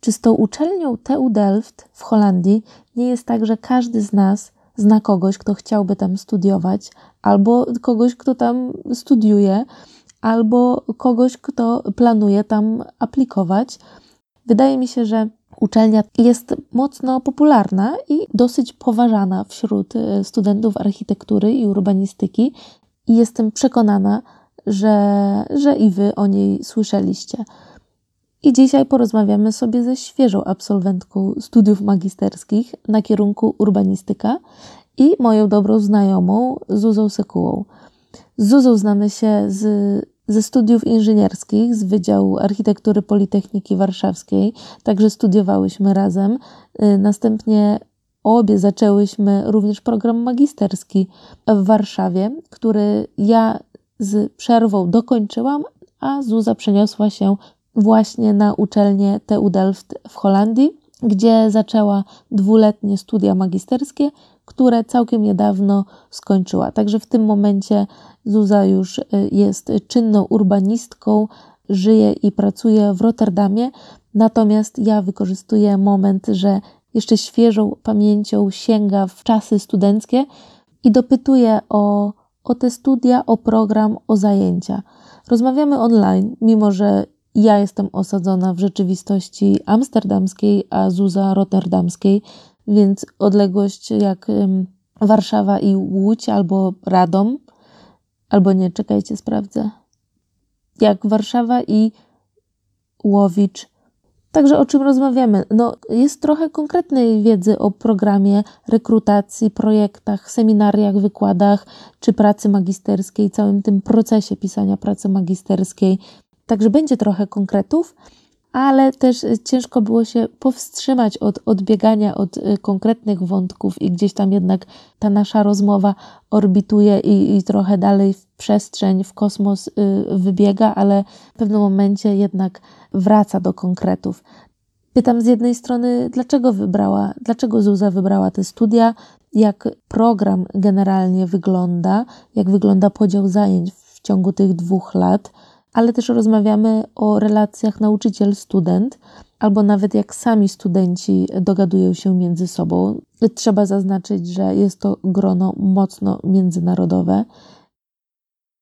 Czy z tą uczelnią TU Delft w Holandii nie jest tak, że każdy z nas zna kogoś, kto chciałby tam studiować, albo kogoś, kto tam studiuje, albo kogoś, kto planuje tam aplikować? Wydaje mi się, że uczelnia jest mocno popularna i dosyć poważana wśród e, studentów architektury i urbanistyki, i jestem przekonana, że, że i wy o niej słyszeliście. I dzisiaj porozmawiamy sobie ze świeżą absolwentką studiów magisterskich na kierunku urbanistyka i moją dobrą znajomą Zuzą Sekułą. Z Zuzą znamy się z, ze studiów inżynierskich z Wydziału Architektury Politechniki Warszawskiej, także studiowałyśmy razem. Y, następnie obie zaczęłyśmy również program magisterski w Warszawie, który ja z przerwą dokończyłam, a Zuza przeniosła się właśnie na uczelnię TU Delft w Holandii, gdzie zaczęła dwuletnie studia magisterskie, które całkiem niedawno skończyła. Także w tym momencie Zuza już y, jest czynną urbanistką, żyje i pracuje w Rotterdamie. Natomiast ja wykorzystuję moment, że jeszcze świeżą pamięcią sięga w czasy studenckie i dopytuję o, o te studia, o program, o zajęcia. Rozmawiamy online, mimo że ja jestem osadzona w rzeczywistości amsterdamskiej, a Zuza rotterdamskiej, więc odległość jak Warszawa i Łódź albo Radom, albo nie, czekajcie, sprawdzę. Jak Warszawa i Łowicz. Także o czym rozmawiamy? No, jest trochę konkretnej wiedzy o programie rekrutacji, projektach, seminariach, wykładach czy pracy magisterskiej, całym tym procesie pisania pracy magisterskiej. Także będzie trochę konkretów, ale też ciężko było się powstrzymać od odbiegania od y, konkretnych wątków i gdzieś tam jednak ta nasza rozmowa orbituje i, i trochę dalej w przestrzeń, w kosmos y, wybiega, ale w pewnym momencie jednak wraca do konkretów. Pytam z jednej strony, dlaczego wybrała, dlaczego Zuza wybrała te studia, jak program generalnie wygląda, jak wygląda podział zajęć w ciągu tych dwóch lat ale też rozmawiamy o relacjach nauczyciel-student, albo nawet jak sami studenci dogadują się między sobą. Trzeba zaznaczyć, że jest to grono mocno międzynarodowe.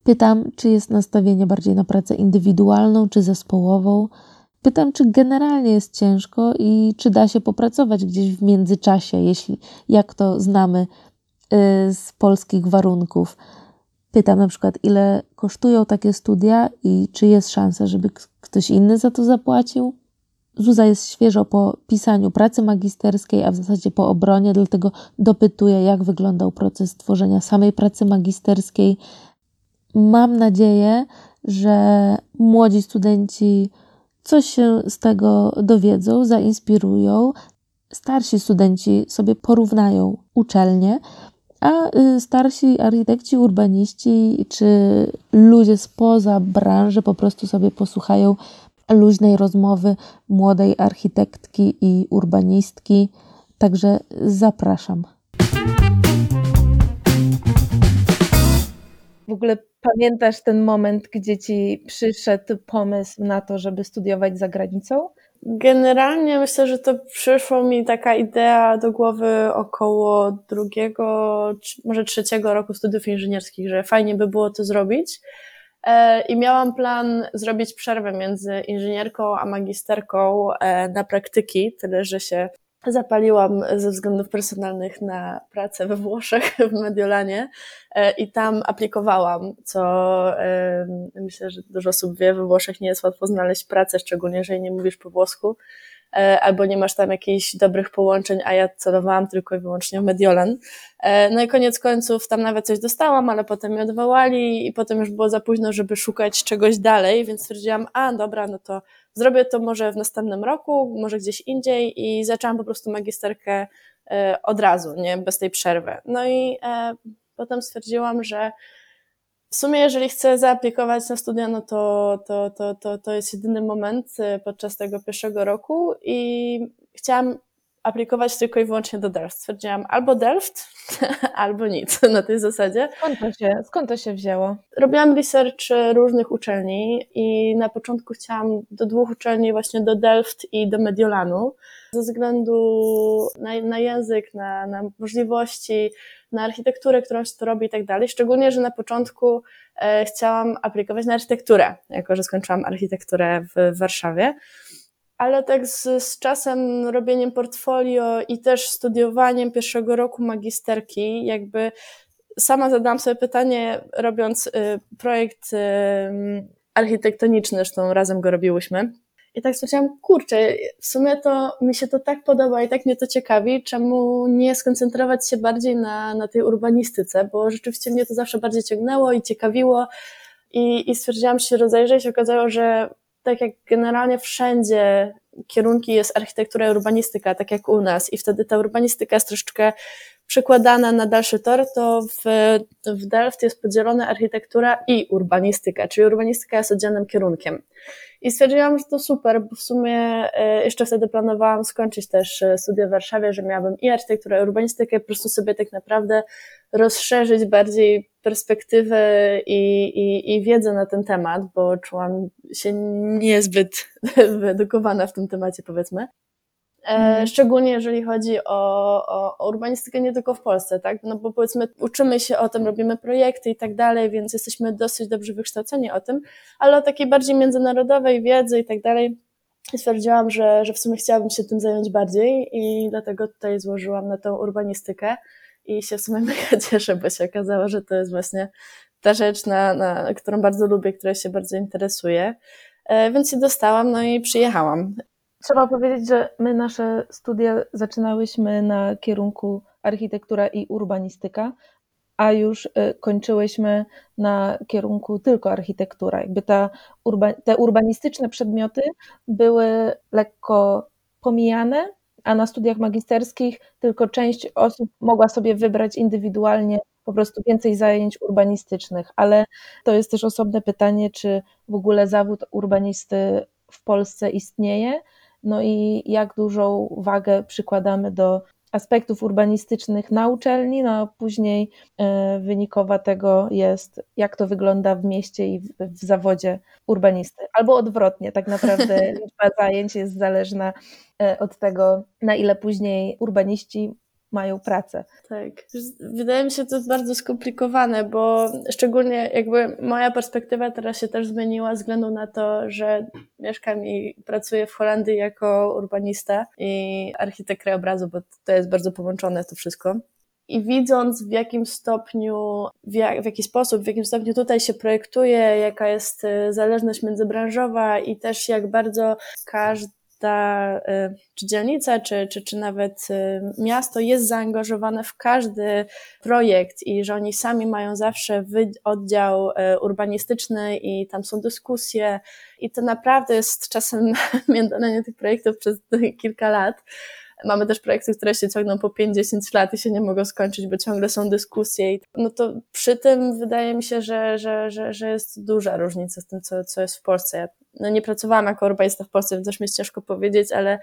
Pytam, czy jest nastawienie bardziej na pracę indywidualną czy zespołową. Pytam, czy generalnie jest ciężko i czy da się popracować gdzieś w międzyczasie, jeśli jak to znamy y, z polskich warunków. Pytam na przykład, ile kosztują takie studia i czy jest szansa, żeby ktoś inny za to zapłacił. Zuza jest świeżo po pisaniu pracy magisterskiej, a w zasadzie po obronie, dlatego dopytuję, jak wyglądał proces tworzenia samej pracy magisterskiej. Mam nadzieję, że młodzi studenci coś się z tego dowiedzą, zainspirują. Starsi studenci sobie porównają uczelnie, a y, starsi architekci, urbaniści czy ludzie spoza branży po prostu sobie posłuchają luźnej rozmowy młodej architektki i urbanistki. Także zapraszam. W ogóle pamiętasz ten moment, gdzie ci przyszedł pomysł na to, żeby studiować za granicą? Generalnie myślę, że to przyszło mi taka idea do głowy około drugiego, może trzeciego roku studiów inżynierskich, że fajnie by było to zrobić. E, I miałam plan zrobić przerwę między inżynierką a magisterką e, na praktyki, tyle że się zapaliłam ze względów personalnych na pracę we Włoszech, w Mediolanie e, i tam aplikowałam, co myślę, że dużo osób wie, we Włoszech nie jest łatwo znaleźć pracę, szczególnie jeżeli nie mówisz po włosku e, albo nie masz tam jakichś dobrych połączeń, a ja celowałam tylko i wyłącznie w Mediolan. E, no i koniec końców tam nawet coś dostałam, ale potem mnie odwołali i potem już było za późno, żeby szukać czegoś dalej, więc stwierdziłam, a dobra, no to zrobię to może w następnym roku, może gdzieś indziej i zaczęłam po prostu magisterkę e, od razu, nie, bez tej przerwy. No i e, potem stwierdziłam, że w sumie, jeżeli chcę zaaplikować na studia, no to, to, to, to, to jest jedyny moment e, podczas tego pierwszego roku i chciałam aplikować tylko i wyłącznie do Delft. Stwierdziłam albo Delft, albo nic na tej zasadzie. Skąd to się, skąd to się wzięło? Robiłam research różnych uczelni i na początku chciałam do dwóch uczelni, właśnie do Delft i do Mediolanu, ze względu na, na język, na, na możliwości, na architekturę, którą się to robi i tak dalej. Szczególnie, że na początku e, chciałam aplikować na architekturę, jako że skończyłam architekturę w Warszawie ale tak z, z czasem robieniem portfolio i też studiowaniem pierwszego roku magisterki, jakby sama zadałam sobie pytanie, robiąc y, projekt y, architektoniczny, zresztą razem go robiłyśmy. I tak stwierdziłam, kurczę, w sumie to mi się to tak podoba i tak mnie to ciekawi, czemu nie skoncentrować się bardziej na, na tej urbanistyce, bo rzeczywiście mnie to zawsze bardziej ciągnęło i ciekawiło. I, i stwierdziłam się rozejrzeć, okazało, że tak jak generalnie wszędzie kierunki jest architektura i urbanistyka, tak jak u nas, i wtedy ta urbanistyka jest troszeczkę przekładana na dalszy tor, to w, w Delft jest podzielona architektura i urbanistyka, czyli urbanistyka jest oddzielnym kierunkiem. I stwierdziłam, że to super, bo w sumie e, jeszcze wtedy planowałam skończyć też e, studia w Warszawie, że miałabym i architekturę, i urbanistykę, po prostu sobie tak naprawdę rozszerzyć bardziej perspektywę i, i, i wiedzę na ten temat, bo czułam się niezbyt wyedukowana w tym temacie, powiedzmy. Mm. Szczególnie jeżeli chodzi o, o, o, urbanistykę nie tylko w Polsce, tak? No bo powiedzmy, uczymy się o tym, robimy projekty i tak dalej, więc jesteśmy dosyć dobrze wykształceni o tym, ale o takiej bardziej międzynarodowej wiedzy i tak dalej stwierdziłam, że, że w sumie chciałabym się tym zająć bardziej i dlatego tutaj złożyłam na tą urbanistykę i się w sumie mega cieszę, bo się okazało, że to jest właśnie ta rzecz, na, na którą bardzo lubię, która się bardzo interesuje. E, więc się dostałam, no i przyjechałam. Trzeba powiedzieć, że my nasze studia zaczynałyśmy na kierunku architektura i urbanistyka, a już y, kończyłyśmy na kierunku tylko architektura. Jakby ta urba, te urbanistyczne przedmioty były lekko pomijane, a na studiach magisterskich tylko część osób mogła sobie wybrać indywidualnie po prostu więcej zajęć urbanistycznych, ale to jest też osobne pytanie, czy w ogóle zawód urbanisty w Polsce istnieje no i jak dużą wagę przykładamy do aspektów urbanistycznych na uczelni, no a później e, wynikowa tego jest, jak to wygląda w mieście i w, w zawodzie urbanisty. Albo odwrotnie, tak naprawdę liczba zajęć jest zależna e, od tego, na ile później urbaniści mają pracę. Tak. Wydaje mi się to bardzo skomplikowane, bo szczególnie jakby moja perspektywa teraz się też zmieniła ze względu na to, że mieszkam i pracuję w Holandii jako urbanista i architekt krajobrazu, bo to jest bardzo połączone to wszystko. I widząc w jakim stopniu, w, jak, w jaki sposób, w jakim stopniu tutaj się projektuje, jaka jest y, zależność międzybranżowa i też jak bardzo każdy ta y, czy dzielnica, czy, czy, czy nawet y, miasto jest zaangażowane w każdy projekt i że oni sami mają zawsze oddział y, urbanistyczny i tam są dyskusje i to naprawdę jest czasem międlenie tych projektów przez kilka lat. Mamy też projekty, które się ciągną po 5-10 lat i się nie mogą skończyć, bo ciągle są dyskusje. No to przy tym wydaje mi się, że, że, że, że jest duża różnica z tym, co, co jest w Polsce. Ja no nie pracowałam jako urbanista w Polsce, więc też mi jest ciężko powiedzieć, ale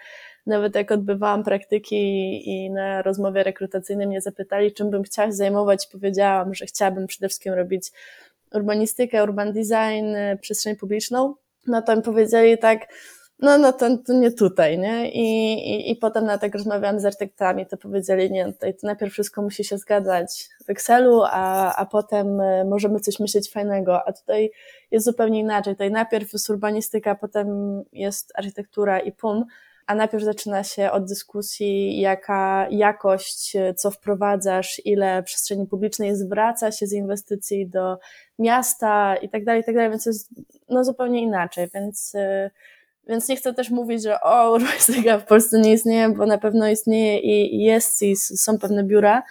nawet jak odbywałam praktyki i na rozmowie rekrutacyjnej mnie zapytali, czym bym chciała się zajmować, powiedziałam, że chciałabym przede wszystkim robić urbanistykę, urban design, przestrzeń publiczną. No to mi powiedzieli tak, no, no to, to nie tutaj, nie? I, i, I potem na tak rozmawiałam z architektami, to powiedzieli, nie, tutaj to najpierw wszystko musi się zgadzać w Excelu, a, a potem e, możemy coś myśleć fajnego, a tutaj jest zupełnie inaczej. Tutaj najpierw jest urbanistyka, potem jest architektura i PUM, a najpierw zaczyna się od dyskusji, jaka jakość, e, co wprowadzasz, ile przestrzeni publicznej zwraca się z inwestycji do miasta i tak dalej, i tak dalej, więc jest no, zupełnie inaczej, więc e, więc nie chcę też mówić, że o, urbastyka w Polsce nie istnieje, bo na pewno istnieje i jest i są pewne biura,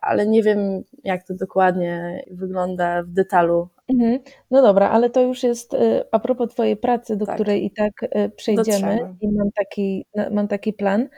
ale nie wiem, jak to dokładnie wygląda w detalu. Mhm. No dobra, ale to już jest y, a propos Twojej pracy, do tak. której i tak y, przejdziemy Dotrzemy. i mam taki, mam taki plan,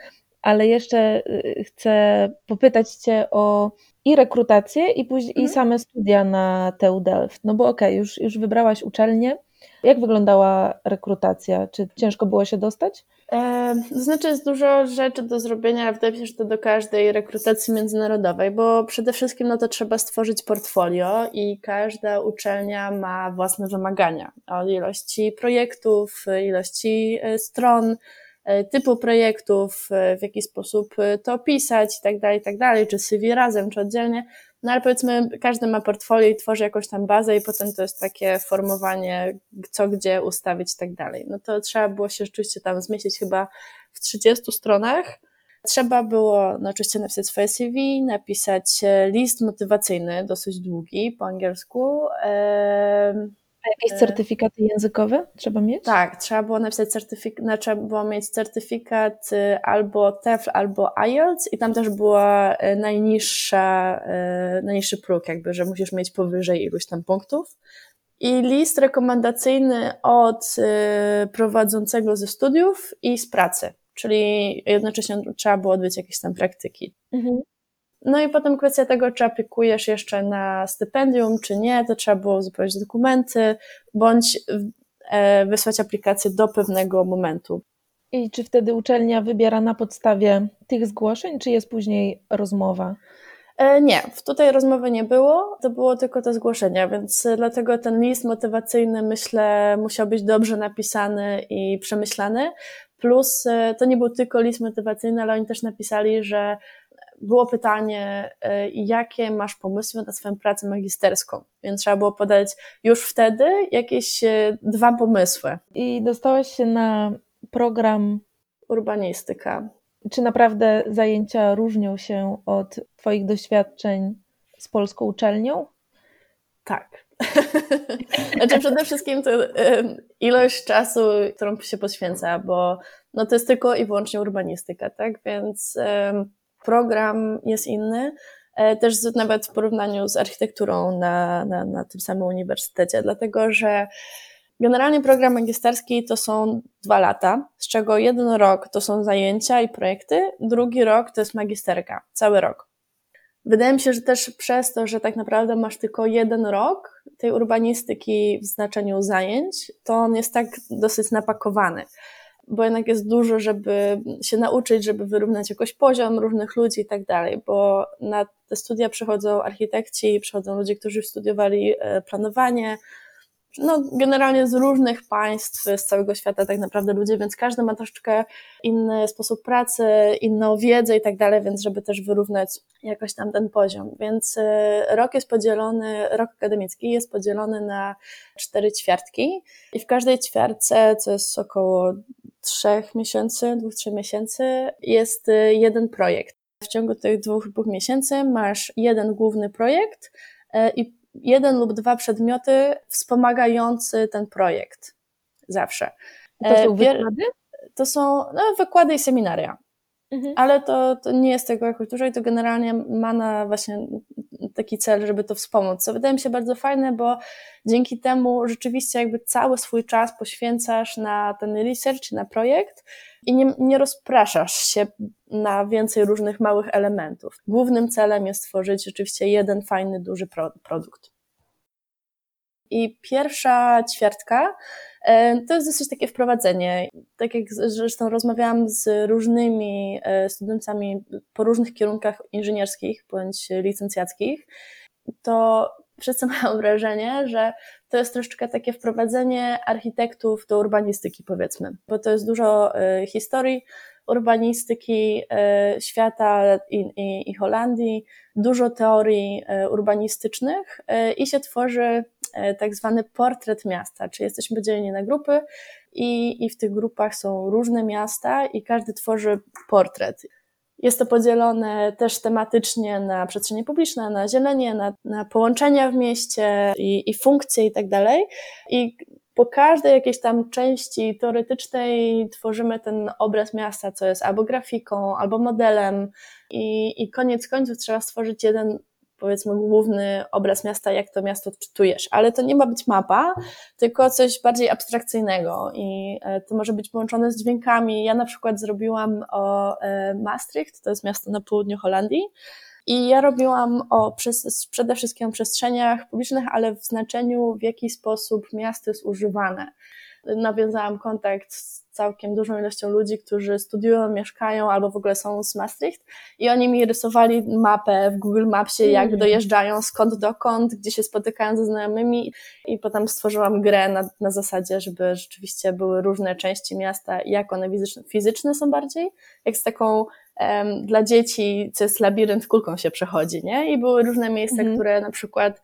ale jeszcze y, chcę popytać Cię o i rekrutację i, później, mhm. i same studia na TU Delft. No bo okej, okay, już, już wybrałaś uczelnię, jak wyglądała rekrutacja? Czy ciężko było się dostać? E, to znaczy jest dużo rzeczy do zrobienia, wydaje mi się, że to do każdej rekrutacji międzynarodowej, bo przede wszystkim no to trzeba stworzyć portfolio i każda uczelnia ma własne wymagania o ilości projektów, ilości e, stron, e, typu projektów, w jaki sposób to opisać i tak dalej, i tak dalej, czy CV razem, czy oddzielnie. No ale powiedzmy, każdy ma portfolio i tworzy jakąś tam bazę i potem to jest takie formowanie, co gdzie ustawić i tak dalej. No to trzeba było się rzeczywiście tam zmieścić chyba w 30 stronach. Trzeba było no oczywiście napisać swoje CV, napisać e, list motywacyjny, dosyć długi po angielsku. A jakieś e, certyfikaty językowe trzeba mieć? Tak, trzeba było napisać certyfikat, no, trzeba było mieć certyfikat y, albo TEFL, albo IELTS i tam też była y, najniższa, y, najniższy próg jakby, że musisz mieć powyżej iluś tam punktów. I list rekomendacyjny od prowadzącego ze studiów i z pracy, czyli jednocześnie trzeba było odbyć jakieś tam praktyki. Mhm. No i potem kwestia tego, czy aplikujesz jeszcze na stypendium, czy nie, to trzeba było uzupełnić dokumenty, bądź e, wysłać aplikację do pewnego momentu. I czy wtedy uczelnia wybiera na podstawie tych zgłoszeń, czy jest później rozmowa? E, nie, tutaj rozmowy nie było, to było tylko to zgłoszenie, więc dlatego ten list motywacyjny, myślę, musiał być dobrze napisany i przemyślany. Plus e, to nie był tylko list motywacyjny, ale oni też napisali, że było pytanie, e, jakie masz pomysły na swoją pracę magisterską, więc trzeba było podać już wtedy jakieś e, dwa pomysły. I dostałaś się na program urbanistyka. Czy naprawdę zajęcia różnią się od Twoich doświadczeń z polską uczelnią? Tak. znaczy przede wszystkim to ilość czasu, którą się poświęca, bo no to jest tylko i wyłącznie urbanistyka, tak? Więc program jest inny, e, też nawet w porównaniu z architekturą na, na, na tym samym uniwersytecie, dlatego że generalnie program magisterski to są dwa lata, z czego jeden rok to są zajęcia i projekty, drugi rok to jest magisterka, cały rok. Wydaje mi się, że też przez to, że tak naprawdę masz tylko jeden rok tej urbanistyki w znaczeniu zajęć, to on jest tak dosyć napakowany bo jednak jest dużo, żeby się nauczyć, żeby wyrównać jakoś poziom różnych ludzi i tak dalej, bo na te studia przychodzą architekci, przychodzą ludzie, którzy studiowali e, planowanie, no, generalnie z różnych państw, z całego świata tak naprawdę ludzie, więc każdy ma troszeczkę inny sposób pracy, inną wiedzę i tak dalej, więc żeby też wyrównać jakoś tam ten poziom. Więc y, rok jest podzielony, rok akademicki jest podzielony na cztery ćwiartki i w każdej ćwiartce, co jest około trzech miesięcy, dwóch, trzech miesięcy, jest y, jeden projekt. W ciągu tych dwóch, dwóch miesięcy masz jeden główny projekt y, i jeden lub dwa przedmioty wspomagający ten projekt. Zawsze. To są e, wykłady? To są no, wykłady i seminaria. Mhm. Ale to, to nie jest tego jakoś dużo i to generalnie ma na właśnie taki cel, żeby to wspomóc. Co wydaje mi się bardzo fajne, bo dzięki temu rzeczywiście jakby cały swój czas poświęcasz na ten research, na projekt i nie, nie rozpraszasz się na więcej różnych małych elementów. Głównym celem jest stworzyć rzeczywiście jeden fajny, duży pro, produkt. I pierwsza ćwiartka e, to jest dosyć takie wprowadzenie. Tak jak zresztą rozmawiałam z różnymi e, studentami po różnych kierunkach inżynierskich bądź licencjackich, to wszyscy mają wrażenie, że to jest troszeczkę takie wprowadzenie architektów do urbanistyki, powiedzmy, bo to jest dużo e, historii urbanistyki świata i, i, i Holandii, dużo teorii urbanistycznych i się tworzy tak zwany portret miasta, czyli jesteśmy podzieleni na grupy i, i w tych grupach są różne miasta i każdy tworzy portret. Jest to podzielone też tematycznie na przestrzenie publiczne, na zielenie, na, na połączenia w mieście i, i funkcje i tak dalej. I po każdej jakiejś tam części teoretycznej tworzymy ten obraz miasta, co jest albo grafiką, albo modelem, i, i koniec końców trzeba stworzyć jeden powiedzmy główny obraz miasta, jak to miasto odczytujesz, ale to nie ma być mapa, tylko coś bardziej abstrakcyjnego i e, to może być połączone z dźwiękami. Ja na przykład zrobiłam o e, Maastricht, to jest miasto na południu Holandii, i ja robiłam o przede wszystkim o przestrzeniach publicznych, ale w znaczeniu, w jaki sposób miasto jest używane. nawiązałam kontakt z całkiem dużą ilością ludzi, którzy studiują, mieszkają albo w ogóle są z Maastricht i oni mi rysowali mapę w Google Mapsie, jak mm. dojeżdżają, skąd dokąd, gdzie się spotykają ze znajomymi i potem stworzyłam grę na, na zasadzie, żeby rzeczywiście były różne części miasta, jak one fizyczne, fizyczne są bardziej, jak z taką um, dla dzieci, co jest labirynt, kulką się przechodzi, nie? I były różne miejsca, mm. które na przykład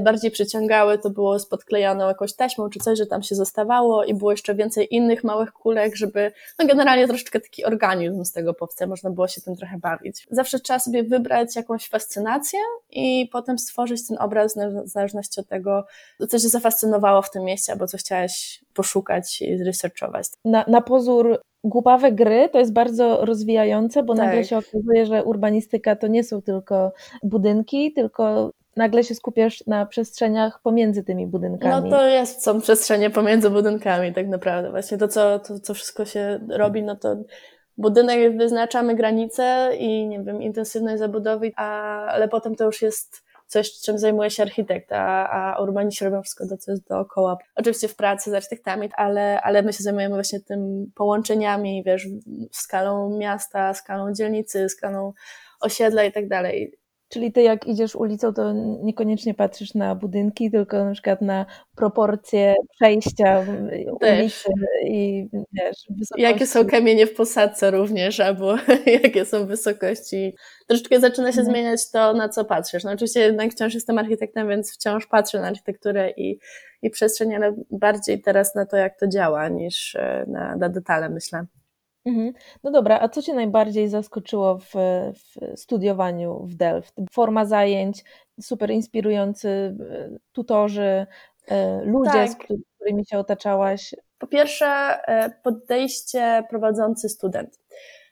bardziej przyciągały, to było z podklejoną jakąś taśmą czy coś, że tam się zostawało i było jeszcze więcej innych małych kulek, żeby, no generalnie troszeczkę taki organizm z tego powstał, można było się tym trochę bawić. Zawsze trzeba sobie wybrać jakąś fascynację i potem stworzyć ten obraz w zależności od tego, co cię zafascynowało w tym mieście, albo co chciałaś poszukać i zresearchować. Na, na pozór głupawe gry to jest bardzo rozwijające, bo tak. nagle się okazuje, że urbanistyka to nie są tylko budynki, tylko nagle się skupiasz na przestrzeniach pomiędzy tymi budynkami. No to jest, są przestrzenie pomiędzy budynkami tak naprawdę. Właśnie to, co, to, co wszystko się robi, no to budynek wyznaczamy granice i nie wiem, intensywność zabudowy, a, ale potem to już jest coś, czym zajmuje się architekt, a, a urbaniści robią wszystko to, co jest dookoła. Oczywiście w pracy z architektami, ale, ale my się zajmujemy właśnie tym połączeniami, wiesz, skalą miasta, skalą dzielnicy, skalą osiedla i tak dalej. Czyli ty jak idziesz ulicą, to niekoniecznie patrzysz na budynki, tylko na przykład na proporcje przejścia ulicy i wiesz, wysokości. Jakie są kamienie w posadce również, albo jakie są wysokości. Troszeczkę zaczyna się mhm. zmieniać to, na co patrzysz. No oczywiście jednak wciąż jestem architektem, więc wciąż patrzę na architekturę i, i przestrzeń, ale bardziej teraz na to, jak to działa, niż e, na, na detale, myślę. Mhm. No dobra, a co Cię najbardziej zaskoczyło w, w studiowaniu w Delft? Forma zajęć, super inspirujący e, tutorzy, e, ludzie, tak. z którymi się otaczałaś. Po pierwsze, e, podejście prowadzący student.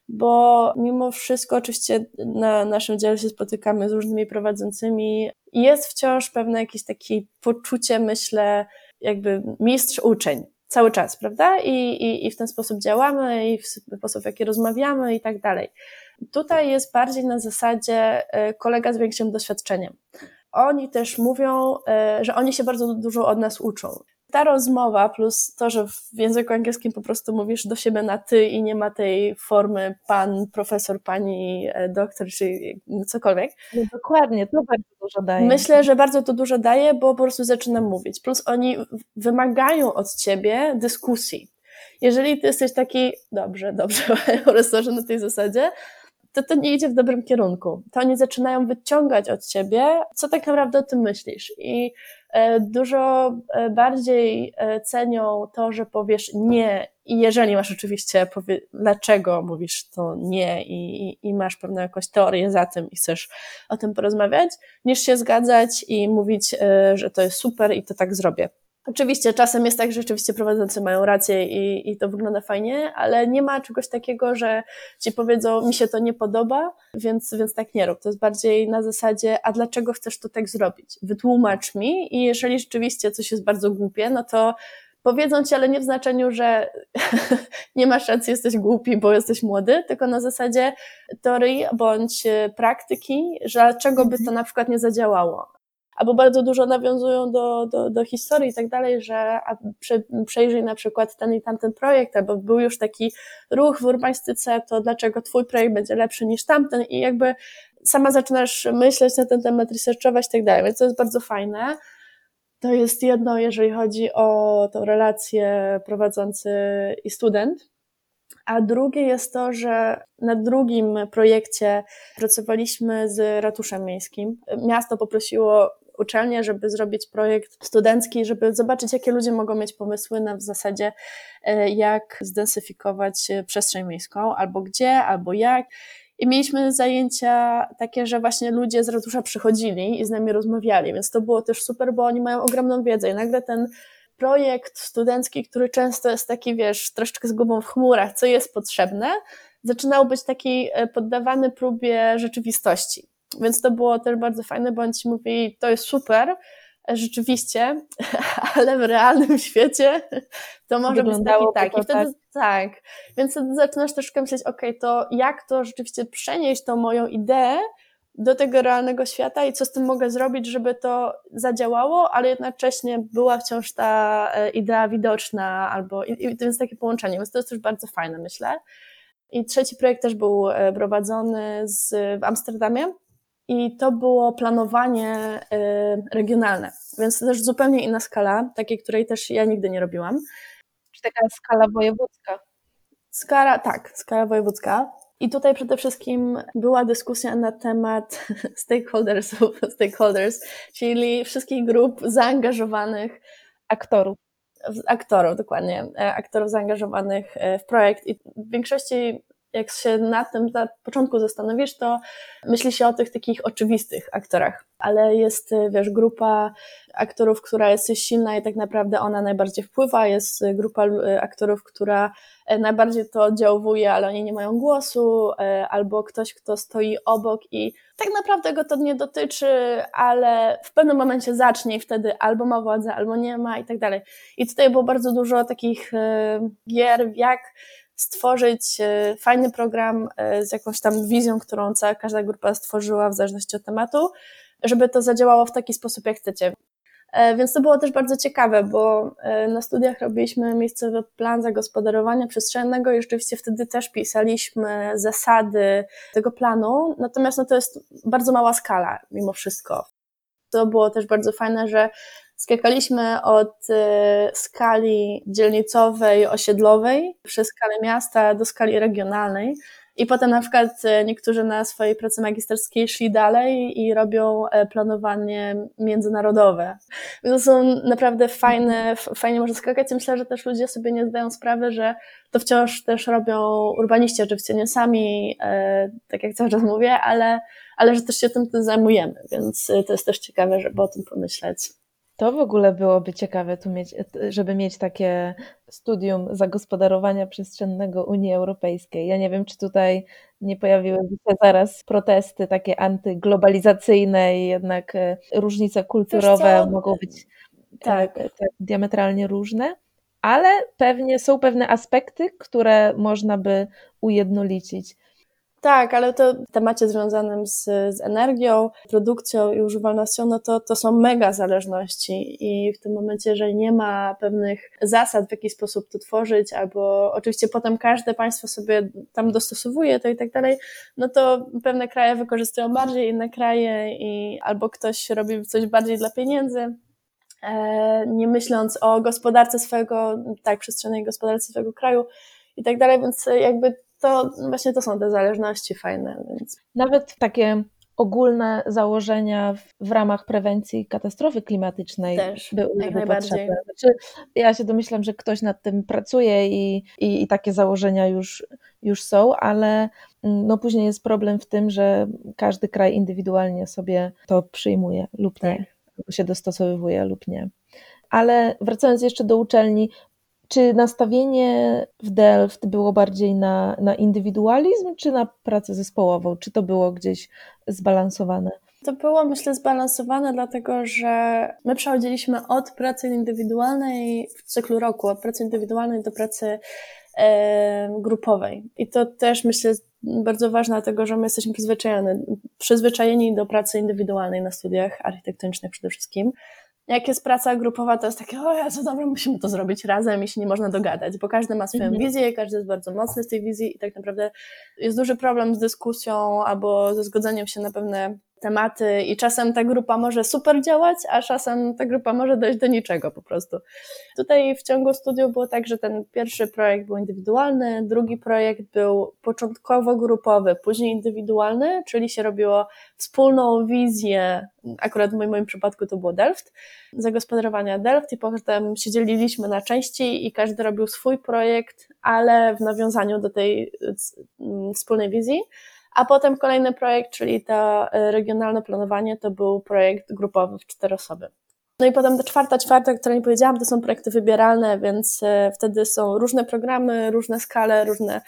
Bo mimo wszystko, oczywiście na naszym dziale się spotykamy z różnymi prowadzącymi, jest wciąż pewne jakieś takie poczucie, myślę, jakby mistrz-uczeń cały czas, prawda? I, i, I w ten sposób działamy, i w sposób, w jaki rozmawiamy, i tak dalej. Tutaj jest bardziej na zasadzie e, kolega z większym doświadczeniem. Oni też mówią, e, że oni się bardzo dużo od nas uczą ta rozmowa plus to, że w języku angielskim po prostu mówisz do siebie na ty i nie ma tej formy pan, profesor, pani, e, doktor czy cokolwiek. No dokładnie, to bardzo dużo daje. Myślę, że bardzo to dużo daje, bo po prostu zaczynam mówić. Plus oni wymagają od ciebie dyskusji. Jeżeli ty jesteś taki, dobrze, dobrze, profesorze na tej zasadzie, to to nie idzie w dobrym kierunku. To oni zaczynają wyciągać od ciebie, co tak naprawdę o tym myślisz. I e, dużo e, bardziej e, cenią to, że powiesz nie i jeżeli masz oczywiście, powie, dlaczego mówisz to nie i, i, i, masz pewną jakąś teorię za tym i chcesz o tym porozmawiać, niż się zgadzać i mówić, że to jest super i to tak zrobię. Oczywiście czasem jest tak, że rzeczywiście prowadzący mają rację i, i to wygląda fajnie, ale nie ma czegoś takiego, że ci powiedzą, mi się to nie podoba, więc, więc tak nie rób. To jest bardziej na zasadzie, a dlaczego chcesz to tak zrobić? Wytłumacz mi i jeżeli rzeczywiście coś jest bardzo głupie, no to powiedzą ci, ale nie w znaczeniu, że nie masz racji, jesteś głupi, bo jesteś młody, tylko na zasadzie teorii bądź praktyki, że dlaczego by to na przykład nie zadziałało albo bardzo dużo nawiązują do, do, do historii i tak dalej, że prze, przejrzyj na przykład ten i tamten projekt, albo był już taki ruch w urbanistyce, to dlaczego twój projekt będzie lepszy niż tamten i jakby sama zaczynasz myśleć na ten temat, researchować i tak dalej, więc to jest bardzo fajne. To jest jedno, jeżeli chodzi o tą relację prowadzący i student. A drugie jest to, że na drugim projekcie pracowaliśmy z ratuszem miejskim. Miasto poprosiło uczelnię, żeby zrobić projekt studencki, żeby zobaczyć, jakie ludzie mogą mieć pomysły na w zasadzie, e, jak zdensyfikować e, przestrzeń miejską, albo gdzie, albo jak. I mieliśmy zajęcia takie, że właśnie ludzie z ratusza przychodzili i z nami rozmawiali, więc to było też super, bo oni mają ogromną wiedzę i nagle ten projekt studencki, który często jest taki, wiesz, troszeczkę z głową w chmurach, co jest potrzebne, zaczynał być taki e, poddawany próbie rzeczywistości. Więc to było też bardzo fajne, bo oni ci mówili, to jest super, rzeczywiście, ale w realnym świecie to może Wyglądało być tak. I wtedy tak. Więc wtedy zaczynasz troszkę myśleć, ok, to jak to rzeczywiście przenieść tą moją ideę do tego realnego świata i co z tym mogę zrobić, żeby to zadziałało, ale jednocześnie była wciąż ta e, idea widoczna, albo i, i to jest takie połączenie, więc to jest też bardzo fajne, myślę. I trzeci projekt też był e, prowadzony z, w Amsterdamie i to było planowanie e, regionalne, więc to też zupełnie inna skala, takiej, której też ja nigdy nie robiłam. Czy taka skala wojewódzka? Skala, tak, skala wojewódzka. I tutaj przede wszystkim była dyskusja na temat stakeholdersów, stakeholders, czyli wszystkich grup zaangażowanych aktorów. Aktorów, dokładnie, e, aktorów zaangażowanych e, w projekt. I w większości jak się nad tym na początku zastanowisz, to myśli się o tych takich oczywistych aktorach, ale jest, wiesz, grupa aktorów, która jest silna i tak naprawdę ona najbardziej wpływa, jest grupa aktorów, która najbardziej to oddziałuje, ale oni nie mają głosu, albo ktoś, kto stoi obok i tak naprawdę go to nie dotyczy, ale w pewnym momencie zacznie i wtedy albo ma władzę, albo nie ma i tak dalej. I tutaj było bardzo dużo takich gier, jak stworzyć e, fajny program e, z jakąś tam wizją, którą cała, każda grupa stworzyła w zależności od tematu, żeby to zadziałało w taki sposób, jak chcecie. E, więc to było też bardzo ciekawe, bo na studiach robiliśmy miejscowy plan zagospodarowania przestrzennego i rzeczywiście wtedy też pisaliśmy zasady tego planu, natomiast no to jest bardzo mała skala mimo wszystko. To było też bardzo fajne, że Skakaliśmy od y, skali dzielnicowej, osiedlowej, przez skalę miasta do skali regionalnej. I potem na przykład y, niektórzy na swojej pracy magisterskiej szli dalej i robią e, planowanie międzynarodowe. To są naprawdę fajne, fajnie można skakać. myślę, że też ludzie sobie nie zdają sprawy, że to wciąż też robią urbaniści, oczywiście nie sami, e, tak jak cały czas mówię, ale, ale że też się tym zajmujemy, więc y, to jest też ciekawe, żeby o tym pomyśleć. To w ogóle byłoby ciekawe, tu mieć, żeby mieć takie studium zagospodarowania przestrzennego Unii Europejskiej. Ja nie wiem, czy tutaj nie pojawiłyby się zaraz protesty takie antyglobalizacyjne i jednak e, różnice kulturowe mogą być tak. tak, tak diametralnie różne, ale pewnie są pewne aspekty, które można by ujednolicić. Tak, ale to w temacie związanym z, z energią, produkcją i używalnością, no to, to są mega zależności i w tym momencie, jeżeli nie ma pewnych zasad, w jaki sposób to tworzyć, albo oczywiście potem każde państwo sobie tam dostosowuje to i tak dalej, no to pewne kraje wykorzystują bardziej, inne kraje i albo ktoś robi coś bardziej dla pieniędzy, e, nie myśląc o gospodarce swojego, tak, przestrzennej gospodarce swojego kraju i tak dalej, więc jakby to właśnie to są te zależności fajne. Więc. Nawet takie ogólne założenia w, w ramach prewencji katastrofy klimatycznej Też, były jak najbardziej. Znaczy, ja się domyślam, że ktoś nad tym pracuje i, i, i, takie założenia już, już są, ale mm, no później jest problem w tym, że każdy kraj indywidualnie sobie to przyjmuje lub nie, tak. się dostosowuje lub nie. Ale wracając jeszcze do uczelni, czy nastawienie w Delft było bardziej na, na indywidualizm, czy na pracę zespołową? Czy to było gdzieś zbalansowane? To było, myślę, zbalansowane, dlatego że my przechodziliśmy od pracy indywidualnej w cyklu roku, od pracy indywidualnej do pracy e, grupowej. I to też, myślę, bardzo ważne, dlatego że my jesteśmy przyzwyczajeni, przyzwyczajeni do pracy indywidualnej na studiach architektonicznych przede wszystkim jak jest praca grupowa, to jest takie, o ja, co dobra, musimy to zrobić razem i się nie można dogadać, bo każdy ma swoją mhm. wizję, każdy jest bardzo mocny z tej wizji i tak naprawdę jest duży problem z dyskusją albo ze zgodzeniem się na pewne tematy i czasem ta grupa może super działać, a czasem ta grupa może dojść do niczego po prostu. Tutaj w ciągu studiów było tak, że ten pierwszy projekt był indywidualny, drugi projekt był początkowo grupowy, później indywidualny, czyli się robiło wspólną wizję, akurat w moim, przypadku to było Delft, zagospodarowania Delft i potem się dzieliliśmy na części i każdy robił swój projekt, ale w nawiązaniu do tej mm, wspólnej wizji. A potem kolejny projekt, czyli to e, regionalne planowanie, to był projekt grupowy w cztery osoby. No i potem ta czwarta, czwarta, o której nie powiedziałam, to są projekty wybieralne, więc e, wtedy są różne programy, różne skale, różne,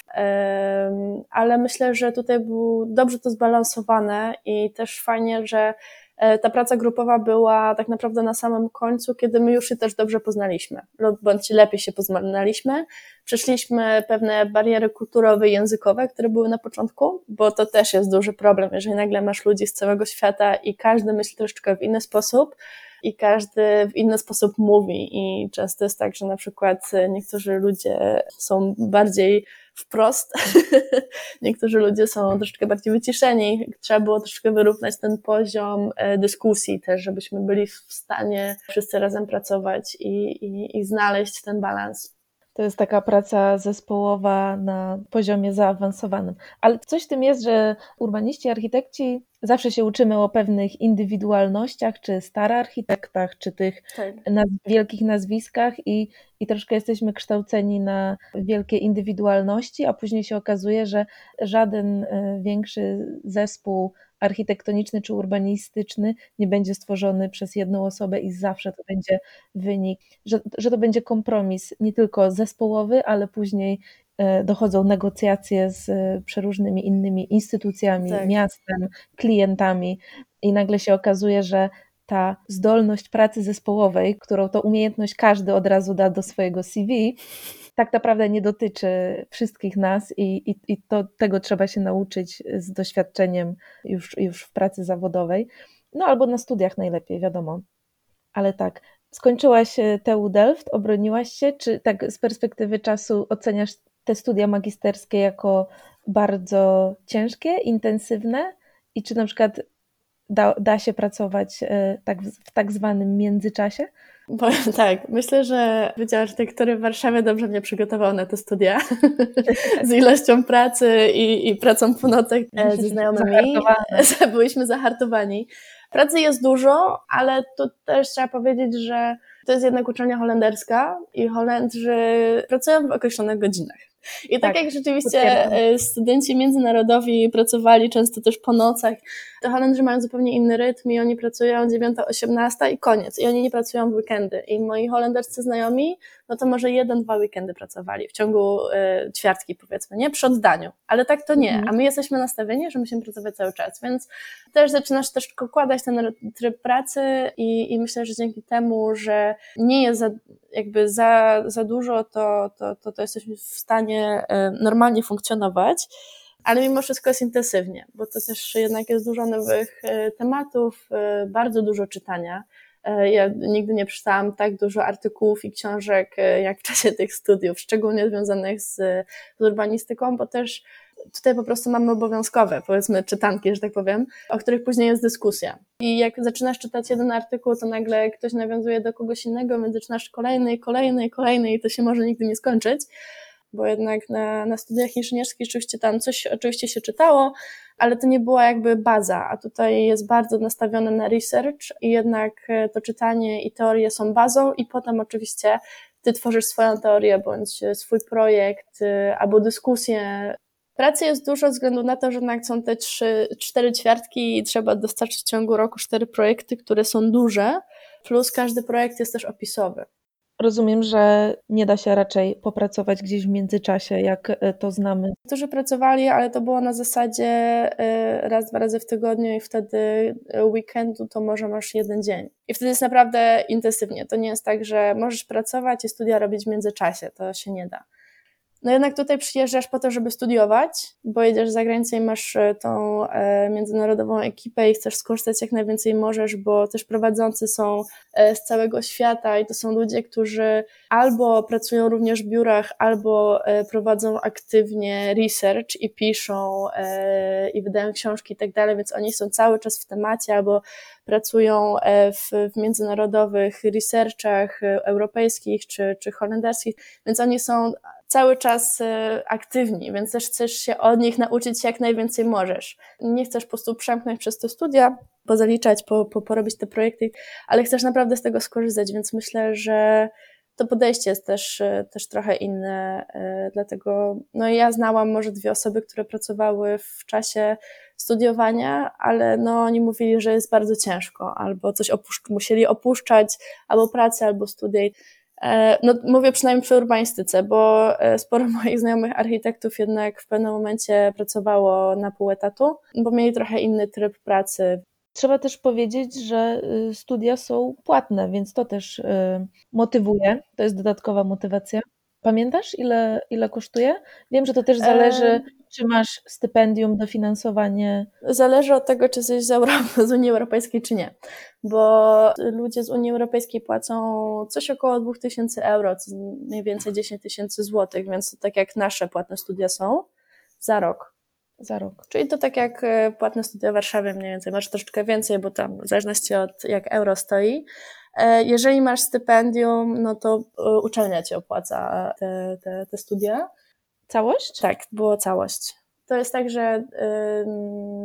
ale myślę, że tutaj było dobrze to zbalansowane i też fajnie, że ta praca grupowa była tak naprawdę na samym końcu, kiedy my już się też dobrze poznaliśmy, lub bądź lepiej się poznaliśmy. Przeszliśmy pewne bariery kulturowe i językowe, które były na początku, bo to też jest duży problem, jeżeli nagle masz ludzi z całego świata i każdy myśli troszeczkę w inny sposób, i każdy w inny sposób mówi. I często jest tak, że na przykład niektórzy ludzie są bardziej wprost, niektórzy ludzie są troszeczkę bardziej wyciszeni. Trzeba było troszeczkę wyrównać ten poziom e, dyskusji też, żebyśmy byli w stanie wszyscy razem pracować i, i, i znaleźć ten balans. To jest taka praca zespołowa na poziomie zaawansowanym. Ale coś w tym jest, że urbaniści, architekci zawsze się uczymy o pewnych indywidualnościach, czy architektach, czy tych tak. naz wielkich nazwiskach i, i troszkę jesteśmy kształceni na wielkie indywidualności, a później się okazuje, że żaden e, większy zespół architektoniczny czy urbanistyczny nie będzie stworzony przez jedną osobę i zawsze to będzie wynik, że, że to będzie kompromis nie tylko zespołowy, ale później dochodzą negocjacje z e, przeróżnymi innymi instytucjami, tak. miastem, klientami i nagle się okazuje, że ta zdolność pracy zespołowej, którą to umiejętność każdy od razu da do swojego CV, tak naprawdę nie dotyczy wszystkich nas i, i, i to, tego trzeba się nauczyć z doświadczeniem już, już w pracy zawodowej. No albo na studiach najlepiej, wiadomo. Ale tak, skończyłaś e, TU Delft, obroniłaś się, czy tak z perspektywy czasu oceniasz te studia magisterskie jako bardzo ciężkie, intensywne i czy na przykład da, da się pracować e, tak w, tak zwanym międzyczasie? Powiem tak, myślę, że Wydział Architektury w Warszawie dobrze mnie przygotował na te studia z ilością pracy i, i pracą po nocach e, ze znajomymi. Byliśmy zahartowani. Pracy jest dużo, ale to też trzeba powiedzieć, że to jest jednak uczelnia holenderska i Holendrzy pracują w określonych godzinach. I tak, tak jak rzeczywiście potwierdzam. studenci międzynarodowi pracowali często też po nocach, to Holendrzy mają zupełnie inny rytm i oni pracują 9-18 i koniec. I oni nie pracują w weekendy. I moi holenderscy znajomi, no to może jeden, dwa weekendy pracowali w ciągu y, ćwiartki powiedzmy, nie? Przy oddaniu. Ale tak to nie. Mhm. A my jesteśmy nastawieni, że musimy pracować cały czas. Więc też zaczynasz też układać ten tryb pracy i, i myślę, że dzięki temu, że nie jest za, jakby za, za dużo, to, to, to, to jesteśmy w stanie y, normalnie funkcjonować ale mimo wszystko jest intensywnie, bo to też jednak jest dużo nowych e, tematów, bardzo dużo czytania. E, ja nigdy nie przeczytałam tak dużo artykułów i książek jak w czasie tych studiów, szczególnie związanych z, z urbanistyką, bo też tutaj po prostu mamy obowiązkowe, powiedzmy, czytanki, że tak powiem, o których później jest dyskusja. I jak zaczynasz czytać jeden artykuł, to nagle ktoś nawiązuje do kogoś innego, więc zaczynasz kolejny, kolejny, kolejny i to się może nigdy nie skończyć bo jednak na, na studiach inżynierskich oczywiście tam coś oczywiście się czytało, ale to nie była jakby baza, a tutaj jest bardzo nastawione na research i jednak e, to czytanie i teorie są bazą i potem oczywiście ty tworzysz swoją teorię bądź swój projekt e, albo dyskusję. Pracy jest dużo ze względu na to, że jednak są te trzy, cztery ćwiartki i trzeba dostarczyć w ciągu roku cztery projekty, które są duże, plus każdy projekt jest też opisowy. Rozumiem, że nie da się raczej popracować gdzieś w międzyczasie, jak e, to znamy. Którzy pracowali, ale to było na zasadzie e, raz, dwa razy w tygodniu i wtedy e, weekendu to może masz jeden dzień. I wtedy jest naprawdę intensywnie. To nie jest tak, że możesz pracować i studia robić w międzyczasie. To się nie da. No jednak tutaj przyjeżdżasz po to, żeby studiować, bo jedziesz za granicę i masz e, tą e, międzynarodową ekipę i chcesz skorzystać jak najwięcej możesz, bo też prowadzący są e, z całego świata i to są ludzie, którzy albo pracują również w biurach, albo prowadzą aktywnie research i piszą i wydają książki i tak dalej, więc oni są cały czas w temacie albo pracują w, w międzynarodowych researchach europejskich czy, czy holenderskich, więc oni są cały czas e, aktywni, więc też chcesz się od nich nauczyć jak najwięcej możesz. Nie chcesz po prostu przemknąć przez te studia, pozaliczać, po, po, porobić te projekty, ale chcesz naprawdę z tego skorzystać, więc myślę, że to podejście jest też, e, też trochę inne, e, dlatego no ja znałam może dwie osoby, które pracowały w czasie studiowania, ale no oni mówili, że jest bardzo ciężko, albo coś opuszcz musieli opuszczać, albo pracę, albo studia no, mówię przynajmniej przy urbanistyce, bo e, sporo moich znajomych architektów jednak w pewnym momencie pracowało na pół etatu, bo mieli trochę inny tryb pracy. Trzeba też powiedzieć, że y, studia są płatne, więc to też y, motywuje. To jest dodatkowa motywacja. Pamiętasz, ile, ile kosztuje? Wiem, że to też zależy, czy masz stypendium, dofinansowanie. Zależy od tego, czy jesteś z, Europy, z Unii Europejskiej, czy nie. Bo ludzie z Unii Europejskiej płacą coś około 2000 euro, mniej więcej 10 tysięcy złotych, więc to tak jak nasze płatne studia są za rok za rok. Czyli to tak jak e, płatne studia w Warszawie mniej więcej, masz troszeczkę więcej, bo tam w zależności od jak euro stoi. E, jeżeli masz stypendium, no to e, uczelnia ci opłaca te, te, te studia. Całość? Tak, było całość. To jest tak, że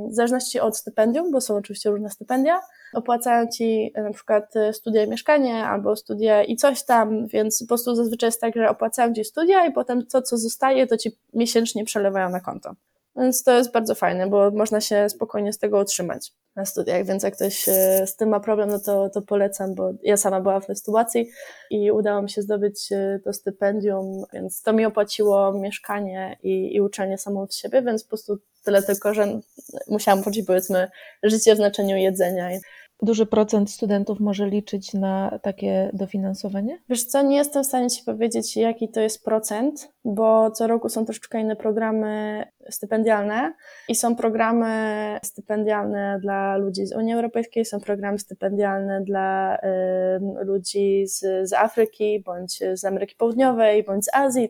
w zależności od stypendium, bo są oczywiście różne stypendia, opłacają ci na przykład studia i mieszkanie albo studia i coś tam, więc po prostu zazwyczaj jest tak, że opłacają ci studia i potem to, co zostaje, to ci miesięcznie przelewają na konto. Więc to jest bardzo fajne, bo można się spokojnie z tego utrzymać na studiach, więc jak ktoś e, z tym ma problem, no to, to polecam, bo ja sama byłam w tej sytuacji i udało mi się zdobyć e, to stypendium, więc to mi opłaciło mieszkanie i, i uczelnię samą w siebie, więc po prostu tyle tylko, że musiałam płacić powiedzmy życie w znaczeniu jedzenia duży procent studentów może liczyć na takie dofinansowanie? Wiesz co, nie jestem w stanie Ci powiedzieć, jaki to jest procent, bo co roku są troszeczkę inne programy stypendialne i są programy stypendialne dla ludzi z Unii Europejskiej, są programy stypendialne dla y, ludzi z, z Afryki, bądź z Ameryki Południowej, bądź z Azji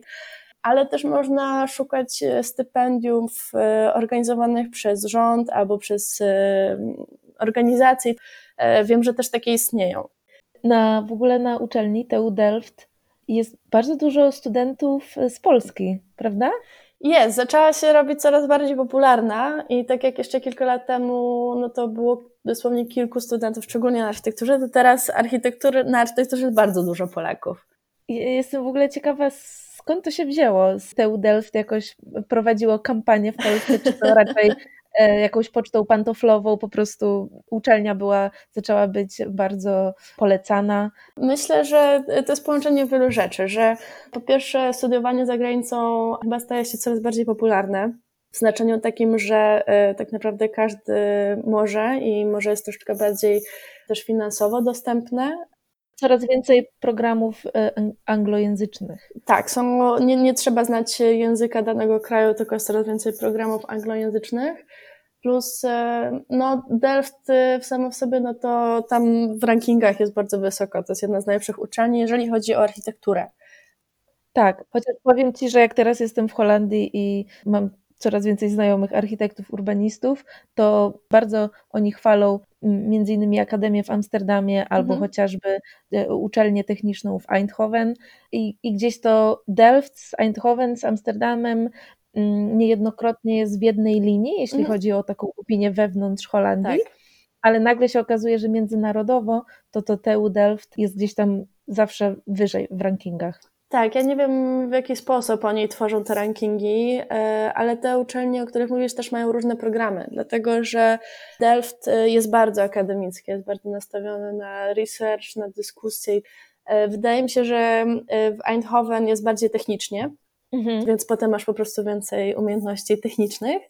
ale też można szukać stypendiów organizowanych przez rząd albo przez organizacje. E, wiem, że też takie istnieją. Na, w ogóle na uczelni TU Delft jest bardzo dużo studentów z Polski, prawda? Jest, zaczęła się robić coraz bardziej popularna i tak jak jeszcze kilka lat temu, no to było dosłownie kilku studentów, szczególnie na architekturze, to teraz architektury, na architekturze jest bardzo dużo Polaków. Jestem w ogóle ciekawa, skąd to się wzięło? Z TU Delft jakoś prowadziło kampanię w Polsce, czy to raczej jakąś pocztą pantoflową, po prostu uczelnia była, zaczęła być bardzo polecana. Myślę, że to jest połączenie wielu rzeczy, że po pierwsze studiowanie za granicą chyba staje się coraz bardziej popularne. W znaczeniu takim, że e, tak naprawdę każdy może i może jest troszeczkę bardziej też finansowo dostępne, coraz więcej programów e, anglojęzycznych. Tak, są, nie, nie trzeba znać języka danego kraju, tylko jest coraz więcej programów anglojęzycznych. Plus, e, no, Delft e, w samo w sobie, no to tam w rankingach jest bardzo wysoko. To jest jedna z najlepszych uczelni, jeżeli chodzi o architekturę. Tak, chociaż powiem Ci, że jak teraz jestem w Holandii i mam coraz więcej znajomych architektów, urbanistów, to bardzo oni chwalą między innymi Akademię w Amsterdamie albo mhm. chociażby e, uczelnię techniczną w Eindhoven i, i gdzieś to Delft z Eindhoven, z Amsterdamem niejednokrotnie jest w jednej linii, jeśli mhm. chodzi o taką opinię wewnątrz Holandii, tak. ale nagle się okazuje, że międzynarodowo to to TU Delft jest gdzieś tam zawsze wyżej w rankingach. Tak, ja nie wiem w jaki sposób oni tworzą te rankingi, e, ale te uczelnie, o których mówisz, też mają różne programy, dlatego że Delft e, jest bardzo akademicki, jest bardzo nastawiony na research, na dyskusję. E, wydaje mi się, że w Eindhoven jest bardziej technicznie, Mhm. Więc potem masz po prostu więcej umiejętności technicznych.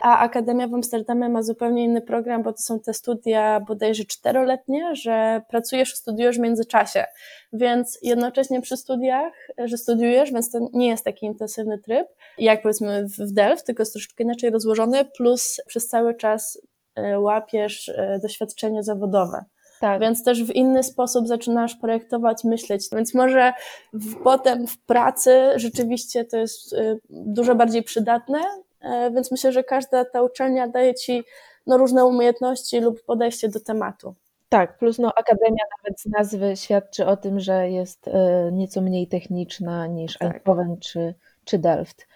A Akademia w Amsterdamie ma zupełnie inny program, bo to są te studia bodajże czteroletnie, że pracujesz, studiujesz w międzyczasie. Więc jednocześnie przy studiach, że studiujesz, więc to nie jest taki intensywny tryb, jak powiedzmy w Delft, tylko jest troszeczkę inaczej rozłożony, plus przez cały czas e, łapiesz e, doświadczenie zawodowe. Tak. Więc też w inny sposób zaczynasz projektować, myśleć. Więc może w, potem w pracy rzeczywiście to jest y, dużo bardziej przydatne, y, więc myślę, że każda ta uczelnia daje ci no, różne umiejętności lub podejście do tematu. Tak, plus no, Akademia nawet z nazwy świadczy o tym, że jest y, nieco mniej techniczna niż tak. Eindhoven czy, czy Delft.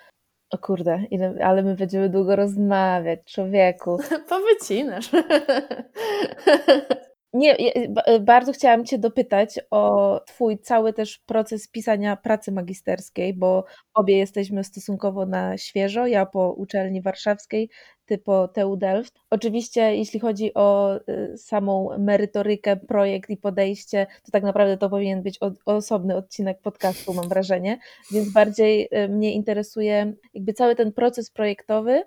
O kurde, ile, ale my będziemy długo rozmawiać, człowieku. Powycinasz. Nie, e, bardzo chciałam Cię dopytać o Twój cały też proces pisania pracy magisterskiej, bo obie jesteśmy stosunkowo na świeżo. Ja po uczelni warszawskiej, Ty po TU Delft. Oczywiście, jeśli chodzi o e, samą merytorykę, projekt i podejście, to tak naprawdę to powinien być osobny odcinek podcastu, mam wrażenie. Więc bardziej mnie interesuje jakby cały ten proces projektowy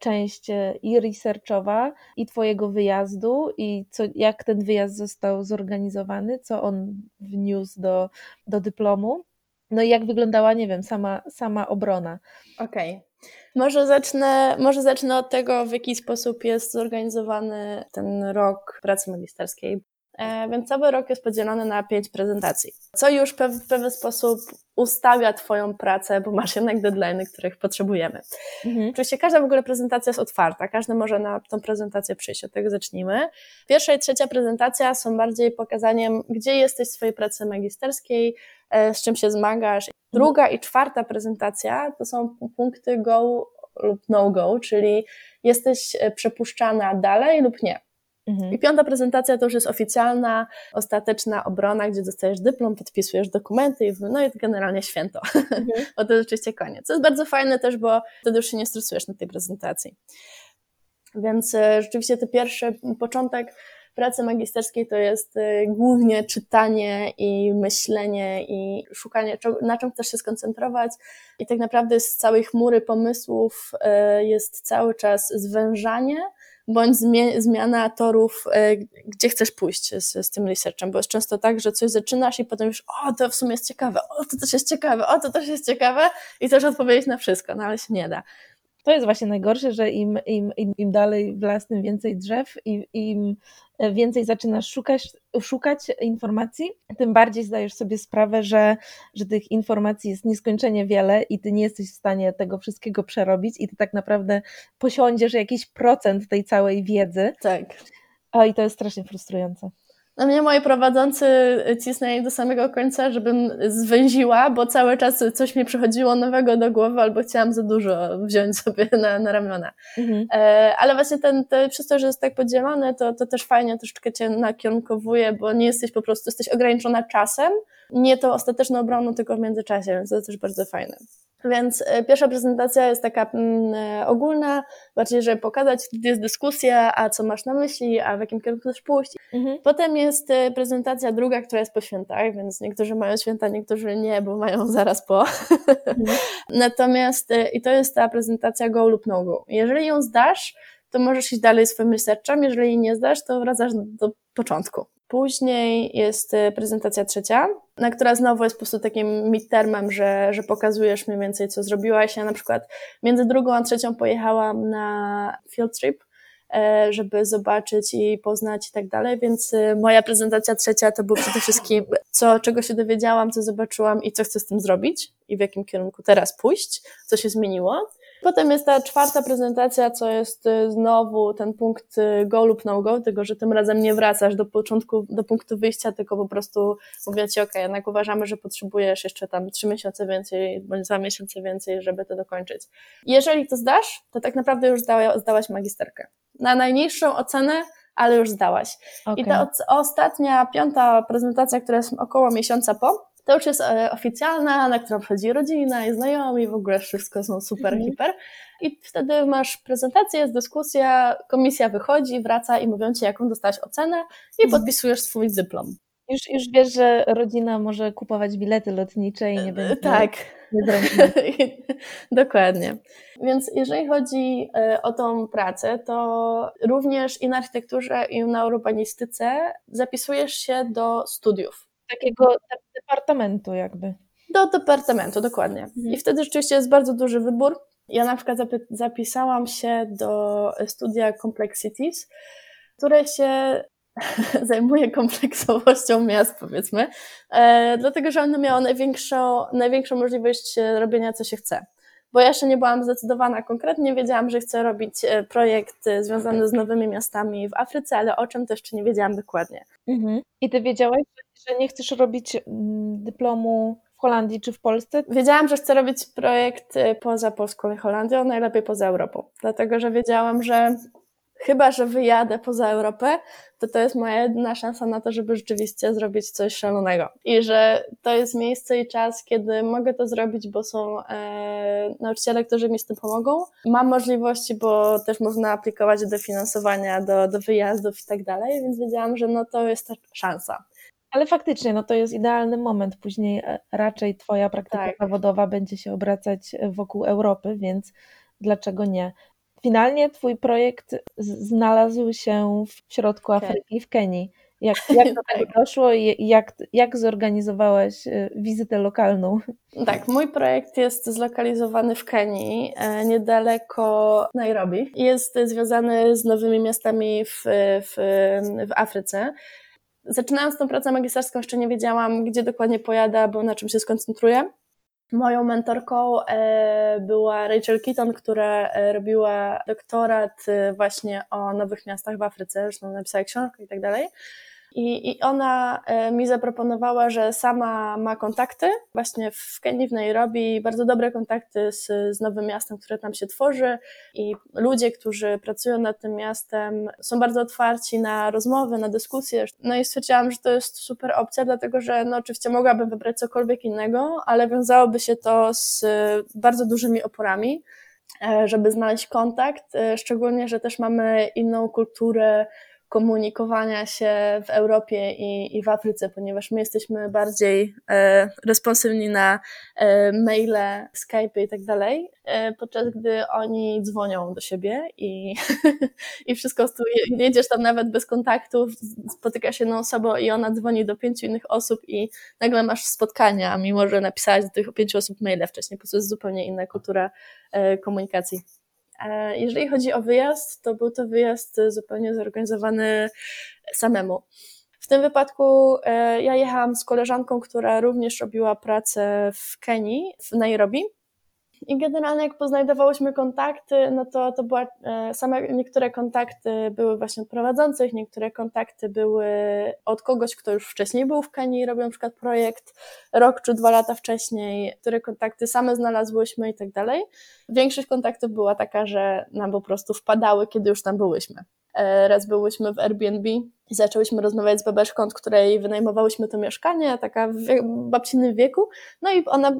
część e, i researchowa, i Twojego wyjazdu, i co, jak ten wyjazd został zorganizowany, co on wniósł do, do dyplomu. No i jak wyglądała, nie wiem, sama, sama obrona. Okej. Okay. Może zacznę, może zacznę od tego, w jaki sposób jest zorganizowany ten rok pracy magisterskiej. E, więc cały rok jest podzielony na pięć prezentacji, co już w pewien sposób ustawia Twoją pracę, bo masz jednak deadline, których potrzebujemy. Mhm. Oczywiście każda w ogóle prezentacja jest otwarta, każdy może na tą prezentację przyjść, od tego zacznijmy. Pierwsza i trzecia prezentacja są bardziej pokazaniem, gdzie jesteś w swojej pracy magisterskiej, e, z czym się zmagasz. Druga i czwarta prezentacja to są punkty go lub no go, czyli jesteś e, przepuszczana dalej lub nie. Mhm. I piąta prezentacja to już jest oficjalna, ostateczna obrona, gdzie dostajesz dyplom, podpisujesz dokumenty i no i generalnie święto. Mhm. bo to rzeczywiście koniec. Co jest bardzo fajne też, bo wtedy już się nie stresujesz na tej prezentacji. Więc e, rzeczywiście ten pierwszy początek pracy magisterskiej to jest e, głównie czytanie i myślenie i szukanie, na czym chcesz się skoncentrować. I tak naprawdę z całej chmury pomysłów e, jest cały czas zwężanie bądź zmiana torów, e, gdzie chcesz pójść z, z tym researchem, bo jest często tak, że coś zaczynasz i potem już, o, to w sumie jest ciekawe, o, to też jest ciekawe, o, to też jest ciekawe i też odpowiedzieć na wszystko, no ale się nie da. To jest właśnie najgorsze, że im, im, im, im dalej w las, tym więcej drzew, im, im więcej zaczynasz szukać, szukać informacji, tym bardziej zdajesz sobie sprawę, że, że tych informacji jest nieskończenie wiele i ty nie jesteś w stanie tego wszystkiego przerobić i ty tak naprawdę posiądziesz jakiś procent tej całej wiedzy. Tak. O, i to jest strasznie frustrujące. Na mnie moi prowadzący cisnęli do samego końca, żebym zwęziła, bo cały czas coś mi przychodziło nowego do głowy, albo chciałam za dużo wziąć sobie na, na ramiona. Mhm. E, ale właśnie ten, te, przez to, że jest tak podzielone, to, to też fajnie troszeczkę cię nakierunkowuje, bo nie jesteś po prostu, jesteś ograniczona czasem, nie to ostateczną obroną, tylko w międzyczasie, więc to też bardzo fajne. Więc e, pierwsza prezentacja jest taka mm, e, ogólna, bardziej, żeby pokazać, gdzie jest dyskusja, a co masz na myśli, a w jakim kierunku chcesz pójść. Mhm. Potem jest e, prezentacja druga, która jest po świętach, więc niektórzy mają święta, niektórzy nie, bo mają zaraz po. Mhm. Natomiast i to jest ta prezentacja go lub no go. Jeżeli ją zdasz, to możesz iść dalej swoim researchem, jeżeli jej nie zdasz, to wracasz do początku. Później jest y, prezentacja trzecia, na która znowu jest po prostu takim midtermem, że, że pokazujesz mniej więcej, co zrobiłaś. Ja na przykład między drugą a trzecią pojechałam na field trip, e, żeby zobaczyć i poznać i tak dalej, więc y, moja prezentacja trzecia to było przede wszystkim, co, czego się dowiedziałam, co zobaczyłam i co chcę z tym zrobić i w jakim kierunku teraz pójść, co się zmieniło. Potem jest ta czwarta prezentacja, co jest y, znowu ten punkt y, go lub no go, tylko że tym razem nie wracasz do początku, do punktu wyjścia, tylko po prostu mówię ci, ok, jednak uważamy, że potrzebujesz jeszcze tam trzy miesiące więcej, bądź dwa miesiące więcej, żeby to dokończyć. Jeżeli to zdasz, to tak naprawdę już zdałaś magisterkę. Na najniższą ocenę ale już zdałaś. Okay. I ta ostatnia, piąta prezentacja, która jest około miesiąca po, to już jest e, oficjalna, na którą przychodzi rodzina i znajomi, w ogóle wszystko są super, mhm. hiper. I wtedy masz prezentację, jest dyskusja, komisja wychodzi, wraca i mówią ci, jaką dostałaś ocenę i mhm. podpisujesz swój dyplom. Już, już wiesz, że rodzina może kupować bilety lotnicze i nie e, będzie. Tak. Dokładnie. Więc jeżeli chodzi e, o tą pracę, to również i na architekturze, i na urbanistyce zapisujesz się do studiów takiego departamentu jakby. Do departamentu, dokładnie. Mhm. I wtedy rzeczywiście jest bardzo duży wybór. Ja na przykład zapisałam się do studia Complexities, które się zajmuje kompleksowością miast, powiedzmy, e, dlatego że one miały największą, największą możliwość robienia, co się chce bo ja jeszcze nie byłam zdecydowana konkretnie, wiedziałam, że chcę robić e, projekt e, związany z nowymi miastami w Afryce, ale o czym to jeszcze nie wiedziałam dokładnie. Mhm. I ty wiedziałaś, że nie chcesz robić mm, dyplomu w Holandii czy w Polsce? Wiedziałam, że chcę robić projekt e, poza Polską i Holandią, najlepiej poza Europą, dlatego że wiedziałam, że chyba, że wyjadę poza Europę, to to jest moja jedyna szansa na to, żeby rzeczywiście zrobić coś szalonego. I że to jest miejsce i czas, kiedy mogę to zrobić, bo są e, nauczyciele, którzy mi z tym pomogą. Mam możliwości, bo też można aplikować do finansowania, do, do wyjazdów i tak dalej, więc wiedziałam, że no to jest ta szansa. Ale faktycznie, no to jest idealny moment. Później e, raczej Twoja praktyka tak. zawodowa będzie się obracać wokół Europy, więc dlaczego nie? Finalnie twój projekt znalazł się w środku Afryki, w Kenii. Jak, jak do tego tak. doszło i jak, jak zorganizowałaś e, wizytę lokalną? Tak, mój projekt jest zlokalizowany w Kenii, e, niedaleko Nairobi. Jest związany z nowymi miastami w, w, w Afryce. Zaczynając tę pracę magisterską, jeszcze nie wiedziałam, gdzie dokładnie pojadę, bo na czym się skoncentruję. Moją mentorką e, była Rachel Keaton, która robiła doktorat właśnie o nowych miastach w Afryce, zresztą napisała książkę i tak dalej. I, I ona e, mi zaproponowała, że sama ma kontakty. Właśnie w Kenii, w Nairobi, bardzo dobre kontakty z, z nowym miastem, które tam się tworzy. I ludzie, którzy pracują nad tym miastem są bardzo otwarci na rozmowy, na dyskusje. No i stwierdziłam, że to jest super opcja, dlatego że no oczywiście mogłabym wybrać cokolwiek innego, ale wiązałoby się to z bardzo dużymi oporami e, żeby znaleźć kontakt, e, szczególnie, że też mamy inną kulturę komunikowania się w Europie i, i w Afryce, ponieważ my jesteśmy bardziej e, responsywni na e, maile, Skype i tak dalej, e, podczas gdy oni dzwonią do siebie i, i wszystko, jedziesz tam nawet bez kontaktów, spotykasz się jedną osobą i ona dzwoni do pięciu innych osób i nagle masz spotkania, mimo że napisałeś do tych pięciu osób maile wcześniej, po prostu jest zupełnie inna kultura e, komunikacji. E, jeżeli chodzi o wyjazd, to był to wyjazd zupełnie zorganizowany samemu. W tym wypadku e, ja jechałam z koleżanką, która również robiła pracę w Kenii, w Nairobi. I generalnie jak poznajdowałyśmy kontakty, no to, to była, e, same niektóre kontakty były właśnie od prowadzących, niektóre kontakty były od kogoś, kto już wcześniej był w Kenii, robił na przykład projekt rok czy dwa lata wcześniej, które kontakty same znalazłyśmy i tak dalej. Większość kontaktów była taka, że nam po prostu wpadały, kiedy już tam byłyśmy. E, raz byłyśmy w Airbnb i zaczęłyśmy rozmawiać z babeczką, od której wynajmowałyśmy to mieszkanie, taka w babcinym wieku. No i ona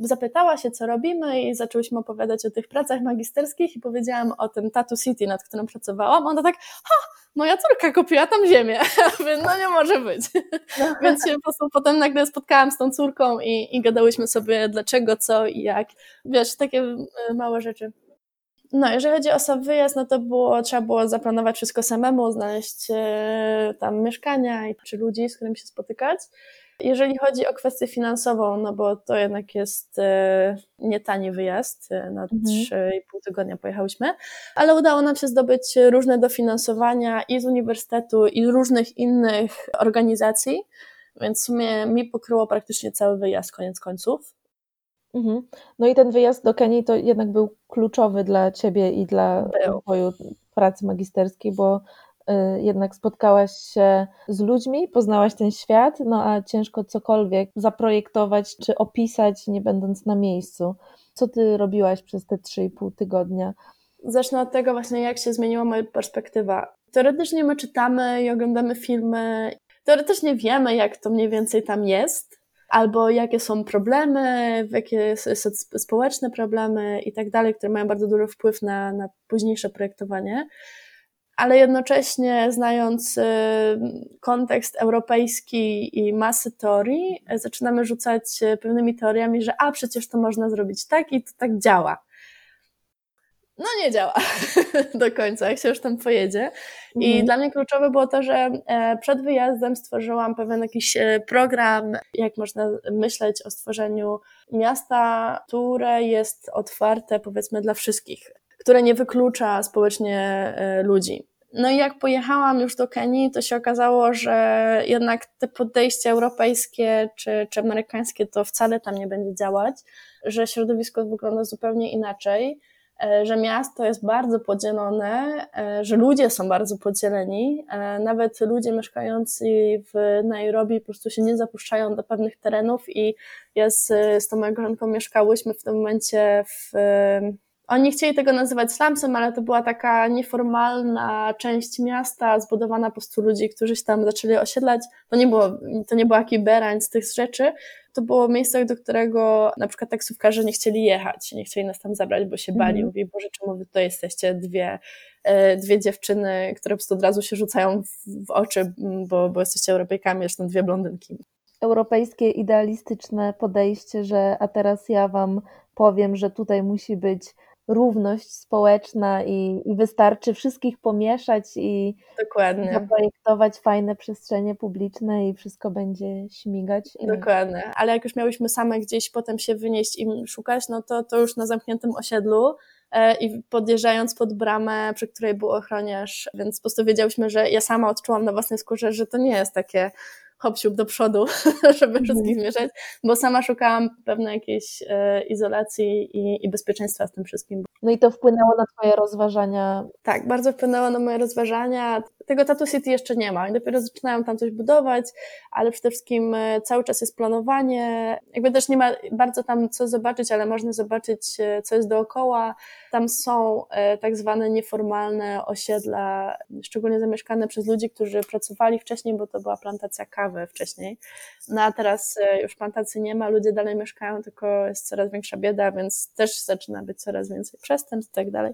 zapytała się, co robimy i zaczęłyśmy opowiadać o tych pracach magisterskich i powiedziałam o tym Tattoo City, nad którym pracowałam. Ona tak, ha, moja córka kupiła tam ziemię. no nie może być. Więc się po prostu potem nagle spotkałam z tą córką i, i gadałyśmy sobie dlaczego, co i jak. Wiesz, takie małe rzeczy. No, jeżeli chodzi o sam wyjazd, no to było, trzeba było zaplanować wszystko samemu, znaleźć e, tam mieszkania czy ludzi, z którymi się spotykać. Jeżeli chodzi o kwestię finansową, no bo to jednak jest e, nie tani wyjazd, e, na mhm. 3,5 tygodnia pojechałyśmy, ale udało nam się zdobyć różne dofinansowania i z uniwersytetu, i z różnych innych organizacji, więc w sumie mi pokryło praktycznie cały wyjazd koniec końców. Mhm. No i ten wyjazd do Kenii to jednak był kluczowy dla ciebie i dla rozwoju pracy magisterskiej, bo y, jednak spotkałaś się z ludźmi, poznałaś ten świat, no a ciężko cokolwiek zaprojektować czy opisać, nie będąc na miejscu. Co ty robiłaś przez te 3,5 tygodnia? Zacznę od tego właśnie, jak się zmieniła moja perspektywa. Teoretycznie my czytamy i oglądamy filmy, teoretycznie wiemy, jak to mniej więcej tam jest, albo jakie są problemy, jakie społeczne problemy i tak dalej, które mają bardzo duży wpływ na, na późniejsze projektowanie. Ale jednocześnie, znając y, kontekst europejski i masy teorii, zaczynamy rzucać pewnymi teoriami, że a przecież to można zrobić tak i to tak działa no nie działa do końca, jak się już tam pojedzie. I mhm. dla mnie kluczowe było to, że e, przed wyjazdem stworzyłam pewien jakiś e, program, jak można myśleć o stworzeniu miasta, które jest otwarte powiedzmy dla wszystkich, które nie wyklucza społecznie e, ludzi. No i jak pojechałam już do Kenii, to się okazało, że jednak te podejście europejskie czy, czy amerykańskie to wcale tam nie będzie działać, że środowisko wygląda zupełnie inaczej że miasto jest bardzo podzielone, e, że ludzie są bardzo podzieleni. E, nawet ludzie mieszkający w Nairobi po prostu się nie zapuszczają do pewnych terenów i ja z, z tą moją mieszkałyśmy w tym momencie w oni chcieli tego nazywać slumsem, ale to była taka nieformalna część miasta, zbudowana po prostu ludzi, którzy się tam zaczęli osiedlać. To nie, było, to nie była kiberań z tych rzeczy, to było miejsce, do którego na przykład taksówkarze nie chcieli jechać, nie chcieli nas tam zabrać, bo się bali. Mm. Mówi, Boże, czemu wy tutaj jesteście dwie, e, dwie dziewczyny, które po prostu od razu się rzucają w, w oczy, bo, bo jesteście Europejkami, zresztą dwie blondynki. Europejskie, idealistyczne podejście, że a teraz ja wam powiem, że tutaj musi być równość społeczna i, i wystarczy wszystkich pomieszać i Dokładnie. zaprojektować fajne przestrzenie publiczne i wszystko będzie śmigać. Dokładnie. Ale jak już miałyśmy same gdzieś potem się wynieść i szukać, no to, to już na zamkniętym osiedlu e, i podjeżdżając pod bramę, przy której był ochroniarz, więc po prostu wiedziałyśmy, że ja sama odczułam na własnej skórze, że to nie jest takie hop do przodu, żeby mhm. wszystkich zmierzać, bo sama szukałam pewnej jakiejś e, izolacji i, i bezpieczeństwa w tym wszystkim. No i to wpłynęło na Twoje rozważania? Tak, bardzo wpłynęło na moje rozważania. Tego Tattoo City jeszcze nie ma. Dopiero zaczynają tam coś budować, ale przede wszystkim e, cały czas jest planowanie. Jakby też nie ma bardzo tam co zobaczyć, ale można zobaczyć, e, co jest dookoła. Tam są e, tak zwane nieformalne osiedla, szczególnie zamieszkane przez ludzi, którzy pracowali wcześniej, bo to była plantacja kawy wcześniej. No a teraz już plantacji nie ma, ludzie dalej mieszkają, tylko jest coraz większa bieda, więc też zaczyna być coraz więcej przestępstw i tak dalej.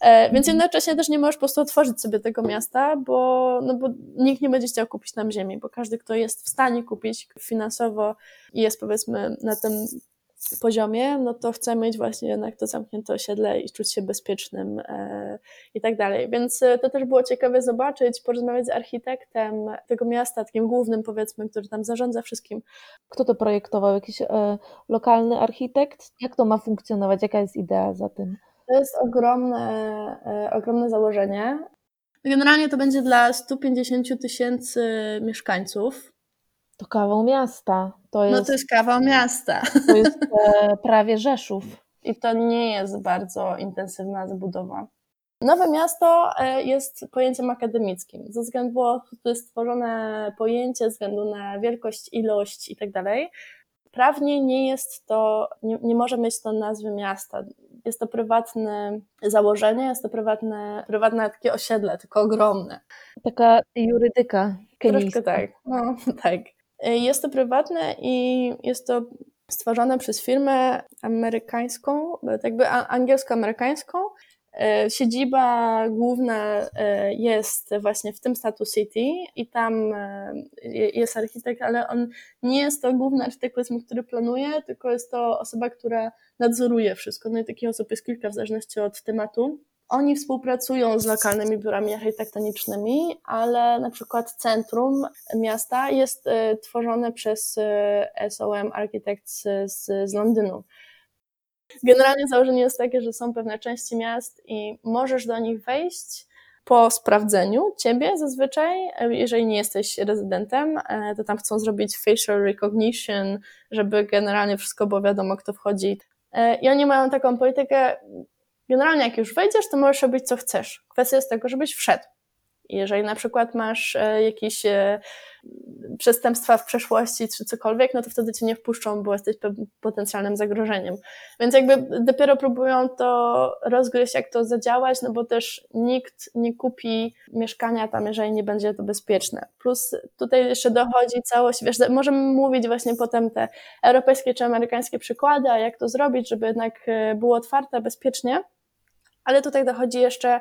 E, więc jednocześnie też nie możesz po prostu otworzyć sobie tego miasta, bo, no bo nikt nie będzie chciał kupić tam ziemi, bo każdy, kto jest w stanie kupić finansowo i jest powiedzmy na tym poziomie, no to chce mieć właśnie jednak to zamknięte osiedle i czuć się bezpiecznym e, i tak dalej. Więc e, to też było ciekawe zobaczyć, porozmawiać z architektem tego miasta, takim głównym powiedzmy, który tam zarządza wszystkim. Kto to projektował? Jakiś e, lokalny architekt? Jak to ma funkcjonować? Jaka jest idea za tym? To jest ogromne, e, ogromne założenie. Generalnie to będzie dla 150 tysięcy mieszkańców. To kawał miasta. To jest, no to jest kawał miasta. To jest e, prawie Rzeszów. I to nie jest bardzo intensywna zabudowa. Nowe miasto e, jest pojęciem akademickim. Ze względu, to jest stworzone pojęcie, ze względu na wielkość, ilość i tak dalej. Prawnie nie jest to, nie, nie może mieć to nazwy miasta. Jest to prywatne założenie, jest to prywatne, prywatne takie osiedle, tylko ogromne. Taka jurydyka kenijska. Troszkę tak, no tak. Jest to prywatne i jest to stworzone przez firmę amerykańską, jakby angielsko-amerykańską. E, siedziba główna e, jest właśnie w tym Status City i tam e, jest architekt, ale on nie jest to główny architekt, który planuje, tylko jest to osoba, która nadzoruje wszystko. No i takich osób jest kilka w zależności od tematu. Oni współpracują z lokalnymi biurami architektonicznymi, ale na przykład centrum miasta jest tworzone przez SOM Architects z, z Londynu. Generalnie założenie jest takie, że są pewne części miast i możesz do nich wejść po sprawdzeniu ciebie zazwyczaj, e, jeżeli nie jesteś rezydentem, to tam chcą zrobić facial recognition, żeby generalnie wszystko było wiadomo, kto wchodzi. I oni mają taką politykę, Generalnie jak już wejdziesz, to możesz robić co chcesz. Kwestia jest tego, żebyś wszedł. Jeżeli na przykład masz e, jakieś e, przestępstwa w przeszłości czy cokolwiek, no to wtedy cię nie wpuszczą, bo jesteś potencjalnym zagrożeniem. Więc jakby dopiero próbują to rozgryźć, jak to zadziałać, no bo też nikt nie kupi mieszkania tam, jeżeli nie będzie to bezpieczne. Plus tutaj jeszcze dochodzi całość, wiesz, możemy mówić właśnie potem te europejskie czy amerykańskie przykłady, a jak to zrobić, żeby jednak e, było otwarte, bezpiecznie, ale tutaj dochodzi jeszcze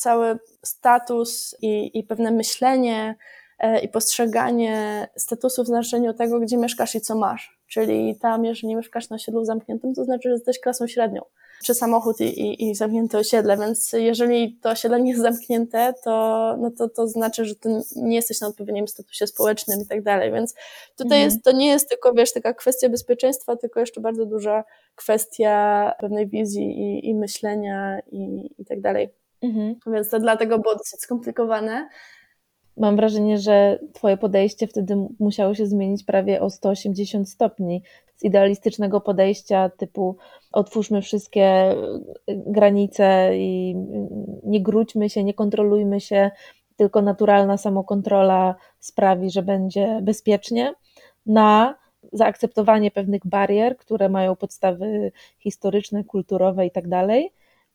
cały status i, i pewne myślenie e, i postrzeganie statusu w znaczeniu tego, gdzie mieszkasz i co masz. Czyli tam, jeżeli mieszkasz na osiedlu zamkniętym, to znaczy, że jesteś klasą średnią, czy samochód i, i, i zamknięte osiedle, więc jeżeli to osiedle nie jest zamknięte, to, no to, to znaczy, że ty nie jesteś na odpowiednim statusie społecznym i tak dalej, więc tutaj mhm. jest, to nie jest tylko, wiesz, taka kwestia bezpieczeństwa, tylko jeszcze bardzo duża kwestia pewnej wizji i, i myślenia i, i tak dalej. Mhm. Więc to dlatego było dosyć skomplikowane. Mam wrażenie, że Twoje podejście wtedy musiało się zmienić prawie o 180 stopni. Z idealistycznego podejścia typu otwórzmy wszystkie granice i nie grudźmy się, nie kontrolujmy się, tylko naturalna samokontrola sprawi, że będzie bezpiecznie, na zaakceptowanie pewnych barier, które mają podstawy historyczne, kulturowe i tak dalej,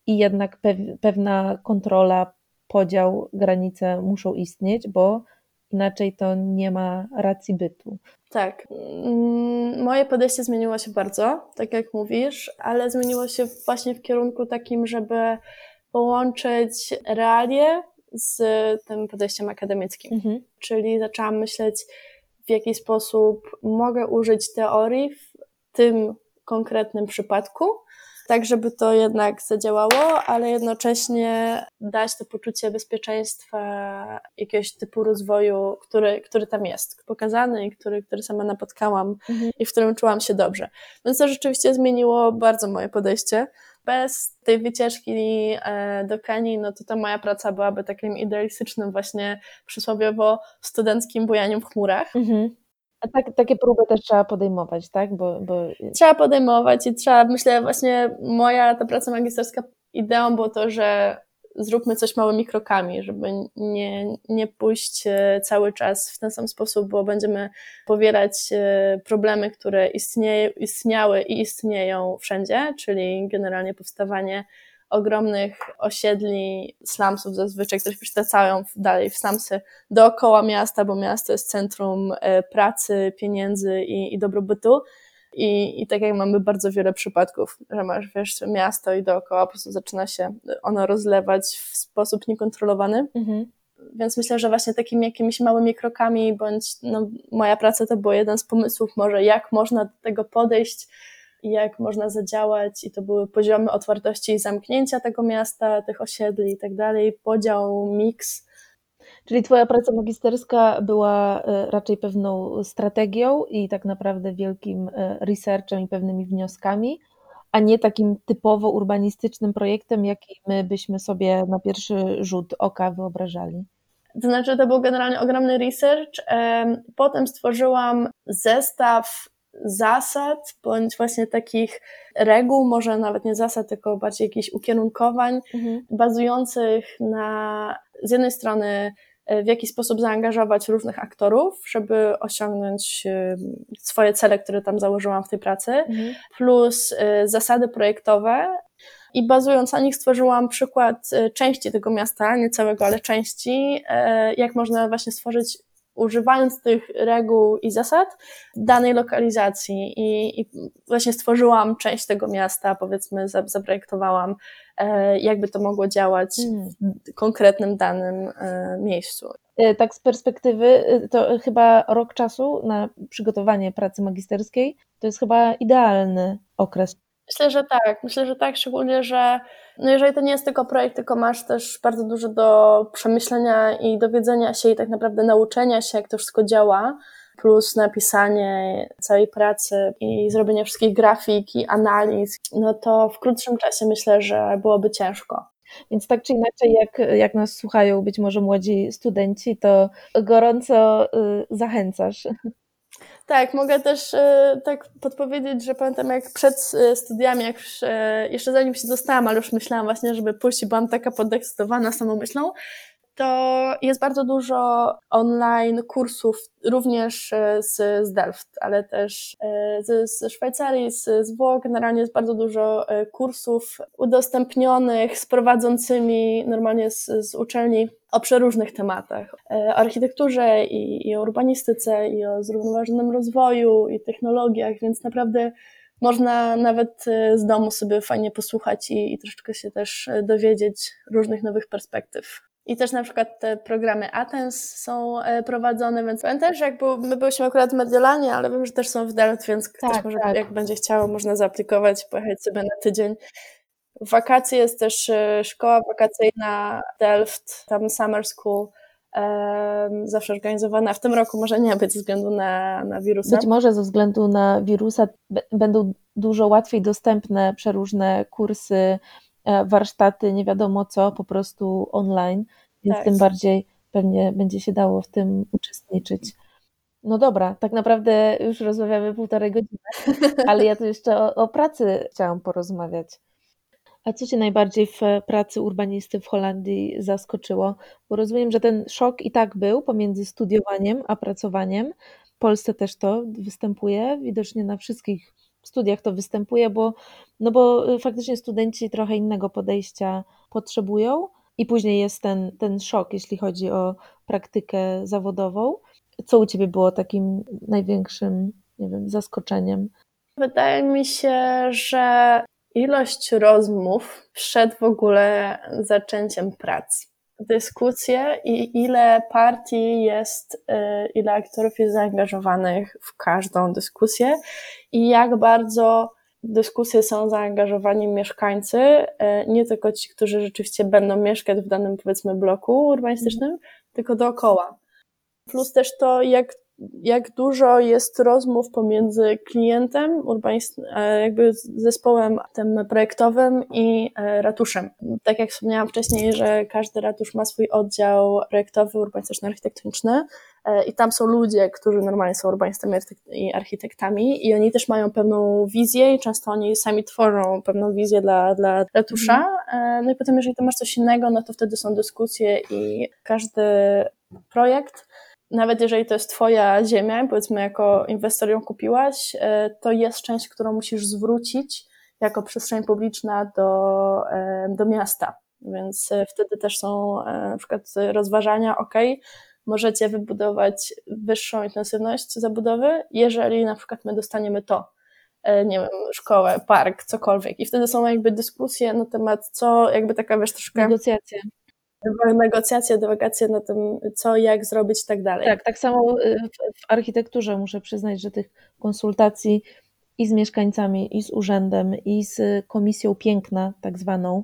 i jednak pewna kontrola, podział, granice muszą istnieć, bo inaczej to nie ma racji bytu. Tak. Mm, moje podejście zmieniło się bardzo, tak jak mówisz, ale zmieniło się właśnie w kierunku takim, żeby połączyć realie z tym podejściem akademickim. Mhm. Czyli zaczęłam myśleć, w jaki sposób mogę użyć teorii w tym konkretnym przypadku, tak żeby to jednak zadziałało, ale jednocześnie dać to poczucie bezpieczeństwa, jakiegoś typu rozwoju, który, który tam jest, pokazany i który, który sama napotkałam mhm. i w którym czułam się dobrze. Więc to rzeczywiście zmieniło bardzo moje podejście bez tej wycieczki e, do Kenii, no to ta moja praca byłaby takim idealistycznym właśnie przysłowiowo studenckim bujaniem w chmurach. Mhm. Tak, takie próby też trzeba podejmować, tak? Bo, bo... Trzeba podejmować i trzeba, myślę, właśnie moja ta praca magisterska ideą było to, że zróbmy coś małymi krokami, żeby nie, nie pójść e, cały czas w ten sam sposób, bo będziemy powielać e, problemy, które istnieje, istniały i istnieją wszędzie, czyli generalnie powstawanie ogromnych osiedli, slumsów zazwyczaj, które się dalej w slumsy dookoła miasta, bo miasto jest centrum e, pracy, pieniędzy i, i dobrobytu. I, I tak jak mamy bardzo wiele przypadków, że masz wiesz, miasto i dookoła po prostu zaczyna się ono rozlewać w sposób niekontrolowany. Mhm. Więc myślę, że właśnie takimi jakimiś małymi krokami, bądź no, moja praca to był jeden z pomysłów, może jak można do tego podejść, jak można zadziałać, i to były poziomy otwartości i zamknięcia tego miasta, tych osiedli i tak dalej, podział, miks Czyli Twoja praca magisterska była e, raczej pewną strategią i tak naprawdę wielkim e, researchem i pewnymi wnioskami, a nie takim typowo urbanistycznym projektem, jaki my byśmy sobie na pierwszy rzut oka wyobrażali. To znaczy, to był generalnie ogromny research. Potem stworzyłam zestaw zasad, bądź właśnie takich reguł, może nawet nie zasad, tylko bardziej jakichś ukierunkowań, mhm. bazujących na z jednej strony E, w jaki sposób zaangażować różnych aktorów, żeby osiągnąć e, swoje cele, które tam założyłam w tej pracy, mhm. plus e, zasady projektowe. I bazując na nich stworzyłam przykład części tego miasta, nie całego, ale części, jak można właśnie stworzyć używając tych reguł i zasad danej lokalizacji i, i właśnie stworzyłam część tego miasta, powiedzmy, zaprojektowałam, e, jakby to mogło działać mm. w konkretnym danym e, miejscu. E, tak z perspektywy, to chyba rok czasu na przygotowanie pracy magisterskiej to jest chyba idealny okres Myślę, że tak. Myślę, że tak, szczególnie, że no jeżeli to nie jest tylko projekt, tylko masz też bardzo dużo do przemyślenia i dowiedzenia się i tak naprawdę nauczenia się, jak to wszystko działa, plus napisanie całej pracy i zrobienie wszystkich grafik i analiz, no to w krótszym czasie myślę, że byłoby ciężko. Więc tak czy inaczej, jak, jak nas słuchają być może młodzi studenci, to gorąco y, zachęcasz. Tak, mogę też e, tak podpowiedzieć, że pamiętam jak przed e, studiami, jak już, e, jeszcze zanim się dostałam, ale już myślałam właśnie, żeby pójść i byłam taka podekscytowana samą myślą, to jest bardzo dużo online kursów, również e, z, z Delft, ale też e, ze Szwajcarii, z, z Włoch. Generalnie jest bardzo dużo e, kursów udostępnionych z prowadzącymi normalnie z, z uczelni o przeróżnych tematach. O architekturze i, i o urbanistyce, i o zrównoważonym rozwoju, i technologiach, więc naprawdę można nawet z domu sobie fajnie posłuchać i, i troszeczkę się też dowiedzieć różnych nowych perspektyw. I też na przykład te programy Athens są e, prowadzone, więc pamiętam, że jak był, my byliśmy akurat w Mediolanie, ale wiem, że też są w Delft, więc tak, ktoś może, tak. jak będzie chciał, można zaaplikować, pojechać sobie na tydzień. W wakacje jest też e, szkoła wakacyjna Delft, tam Summer School, um, zawsze organizowana. W tym roku może nie być ze względu na, na wirusa. Być może ze względu na wirusa będą dużo łatwiej dostępne przeróżne kursy, E, warsztaty, nie wiadomo co, po prostu online, więc tak. tym bardziej pewnie będzie się dało w tym uczestniczyć. No dobra, tak naprawdę już rozmawiamy półtorej godziny, ale ja tu jeszcze o, o pracy chciałam porozmawiać. A co Cię najbardziej w pracy urbanisty w Holandii zaskoczyło? Bo rozumiem, że ten szok i tak był pomiędzy studiowaniem a pracowaniem. W Polsce też to występuje, widocznie na wszystkich studiach to występuje, bo, no bo y, faktycznie studenci trochę innego podejścia potrzebują i później jest ten, ten szok, jeśli chodzi o praktykę zawodową. Co u Ciebie było takim największym, nie wiem, zaskoczeniem? Wydaje mi się, że ilość rozmów przed w ogóle zaczęciem pracy dyskusje i ile partii jest, y, ile aktorów jest zaangażowanych w każdą dyskusję i jak bardzo dyskusje są zaangażowani mieszkańcy, e, nie tylko ci, którzy rzeczywiście będą mieszkać w danym, powiedzmy, bloku urbanistycznym, mm. tylko dookoła. Plus też to, jak jak dużo jest rozmów pomiędzy klientem, e, jakby zespołem tym projektowym i e, ratuszem. Tak jak wspomniałam wcześniej, że każdy ratusz ma swój oddział projektowy, urbanistyczno-architektoniczny e, i tam są ludzie, którzy normalnie są urbanistami i architektami i oni też mają pewną wizję i często oni sami tworzą pewną wizję dla, dla ratusza. No i potem jeżeli to masz coś innego, no to wtedy są dyskusje i każdy projekt nawet jeżeli to jest Twoja ziemia, powiedzmy jako inwestor ją kupiłaś, e, to jest część, którą musisz zwrócić jako przestrzeń publiczna do, e, do miasta. Więc e, wtedy też są na przykład rozważania, ok, możecie wybudować wyższą intensywność zabudowy, jeżeli na przykład my dostaniemy to, nie wiem, szkołę, park, cokolwiek. I wtedy są jakby dyskusje na temat, co jakby taka, wiesz, troszkę... Negocjacje negocjacje, dywagacje na tym, co, jak zrobić i tak dalej. Tak, tak samo y, w, w architekturze muszę przyznać, że tych konsultacji i z mieszkańcami, i z urzędem, i z komisją piękna, tak zwaną.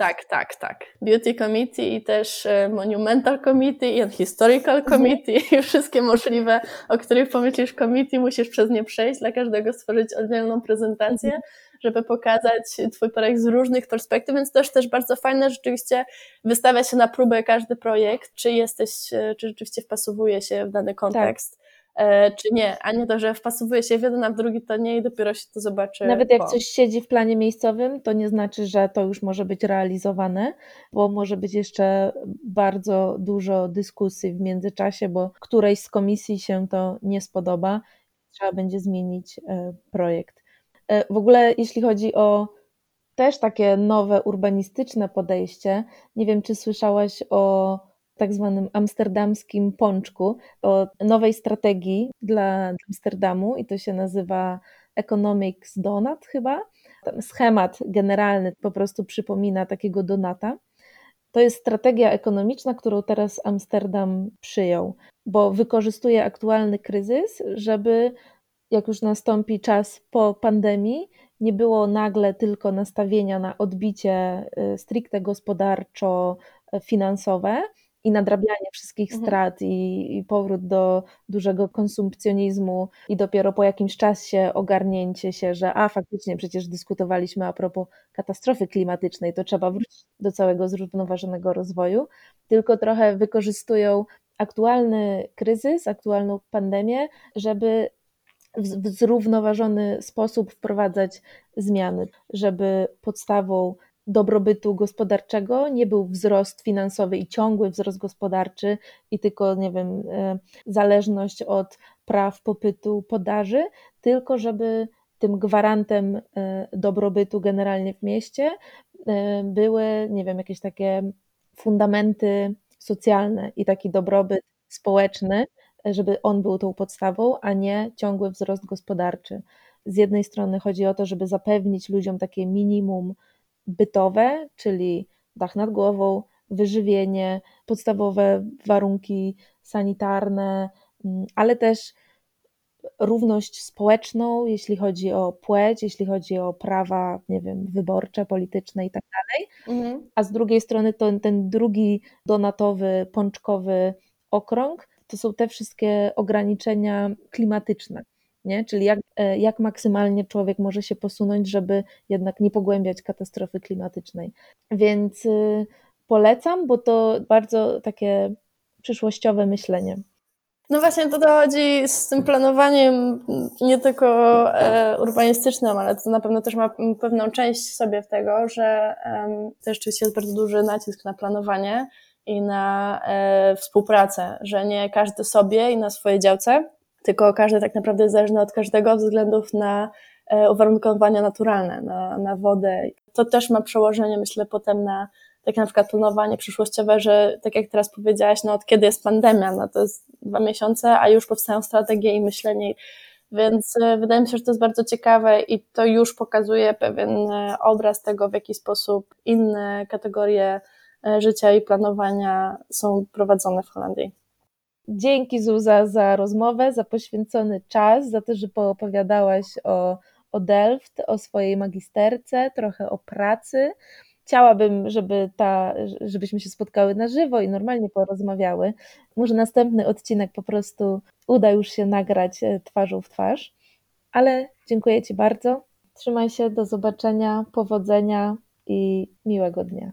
Tak, tak, tak. Beauty Committee i też y, Monumental Committee i Historical mhm. Committee i wszystkie możliwe, o których pomyślisz committee, musisz przez nie przejść, dla każdego stworzyć oddzielną prezentację. Żeby pokazać Twój projekt z różnych perspektyw, więc też też bardzo fajne rzeczywiście wystawia się na próbę każdy projekt, czy jesteś, czy rzeczywiście wpasowuje się w dany kontekst. Tak czy nie, a nie to, że wpasowuje się w jeden, a w drugi to nie i dopiero się to zobaczy. Nawet jak po. coś siedzi w planie miejscowym, to nie znaczy, że to już może być realizowane, bo może być jeszcze bardzo dużo dyskusji w międzyczasie, bo którejś z komisji się to nie spodoba, trzeba będzie zmienić e, projekt. E, w ogóle, jeśli chodzi o też takie nowe urbanistyczne podejście, nie wiem, czy słyszałaś o tak zwanym amsterdamskim pączku, o nowej strategii dla Amsterdamu i to się nazywa Economics Donut chyba. Schemat generalny po prostu przypomina takiego donata. To jest strategia ekonomiczna, którą teraz Amsterdam przyjął, bo wykorzystuje aktualny kryzys, żeby jak już nastąpi czas po pandemii, nie było nagle tylko nastawienia na odbicie y, stricte gospodarczo-finansowe i nadrabianie wszystkich mhm. strat i, i, powrót do dużego konsumpcjonizmu i dopiero po jakimś czasie ogarnięcie się, że a faktycznie przecież dyskutowaliśmy a propos katastrofy klimatycznej, to trzeba wrócić do całego zrównoważonego rozwoju, tylko trochę wykorzystują aktualny kryzys, aktualną pandemię, żeby w zrównoważony sposób wprowadzać zmiany, żeby podstawą dobrobytu gospodarczego nie był wzrost finansowy i ciągły wzrost gospodarczy i tylko, nie wiem, e, zależność od praw popytu, podaży, tylko żeby tym gwarantem e, dobrobytu generalnie w mieście e, były, nie wiem, jakieś takie fundamenty socjalne i taki dobrobyt społeczny, żeby on był tą podstawą, a nie ciągły wzrost gospodarczy. Z jednej strony chodzi o to, żeby zapewnić ludziom takie minimum bytowe, czyli dach nad głową, wyżywienie, podstawowe warunki sanitarne, mm, ale też równość społeczną, jeśli chodzi o płeć, jeśli chodzi o prawa, nie wiem, wyborcze, polityczne i tak dalej. Mhm. A z drugiej strony to ten drugi donatowy, pączkowy okrąg to są te wszystkie ograniczenia klimatyczne. Nie? Czyli jak, e, jak maksymalnie człowiek może się posunąć, żeby jednak nie pogłębiać katastrofy klimatycznej. Więc y, polecam, bo to bardzo takie przyszłościowe myślenie. No właśnie to dochodzi z tym planowaniem nie tylko e, urbanistycznym, ale to na pewno też ma pewną część sobie w tego, że to rzeczywiście jest bardzo duży nacisk na planowanie i na e, współpracę, że nie każdy sobie i na swojej działce, tylko każdy tak naprawdę jest zależny od każdego względów na e, uwarunkowania naturalne, na, na wodę. To też ma przełożenie, myślę, potem na takie na przykład planowanie przyszłościowe, że tak jak teraz powiedziałaś, no od kiedy jest pandemia, no to jest dwa miesiące, a już powstają strategie i myślenie. Więc e, wydaje mi się, że to jest bardzo ciekawe i to już pokazuje pewien obraz tego, w jaki sposób inne kategorie życia i planowania są prowadzone w Holandii. Dzięki Zuza za rozmowę, za poświęcony czas, za to, że poopowiadałaś o o Delft, o swojej magisterce, trochę o pracy. Chciałabym, żeby ta, żebyśmy się spotkały na żywo i normalnie porozmawiały. Może następny odcinek po prostu uda już się nagrać e, twarzą w twarz. Ale dziękuję Ci bardzo. Trzymaj się, do zobaczenia, powodzenia i miłego dnia.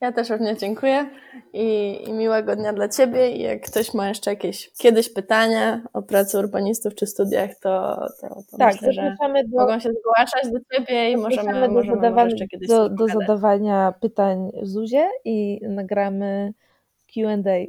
Ja też również dziękuję i, i, miłego dnia dla Ciebie. I jak ktoś ma jeszcze jakieś kiedyś pytania o pracy urbanistów czy studiach, to, to, to tak, myślę, że do, mogą się zgłaszać do Ciebie i możemy, do, możemy zadawan- jeszcze kiedyś do, do zadawania pytań Zuzie i nagramy Q&A.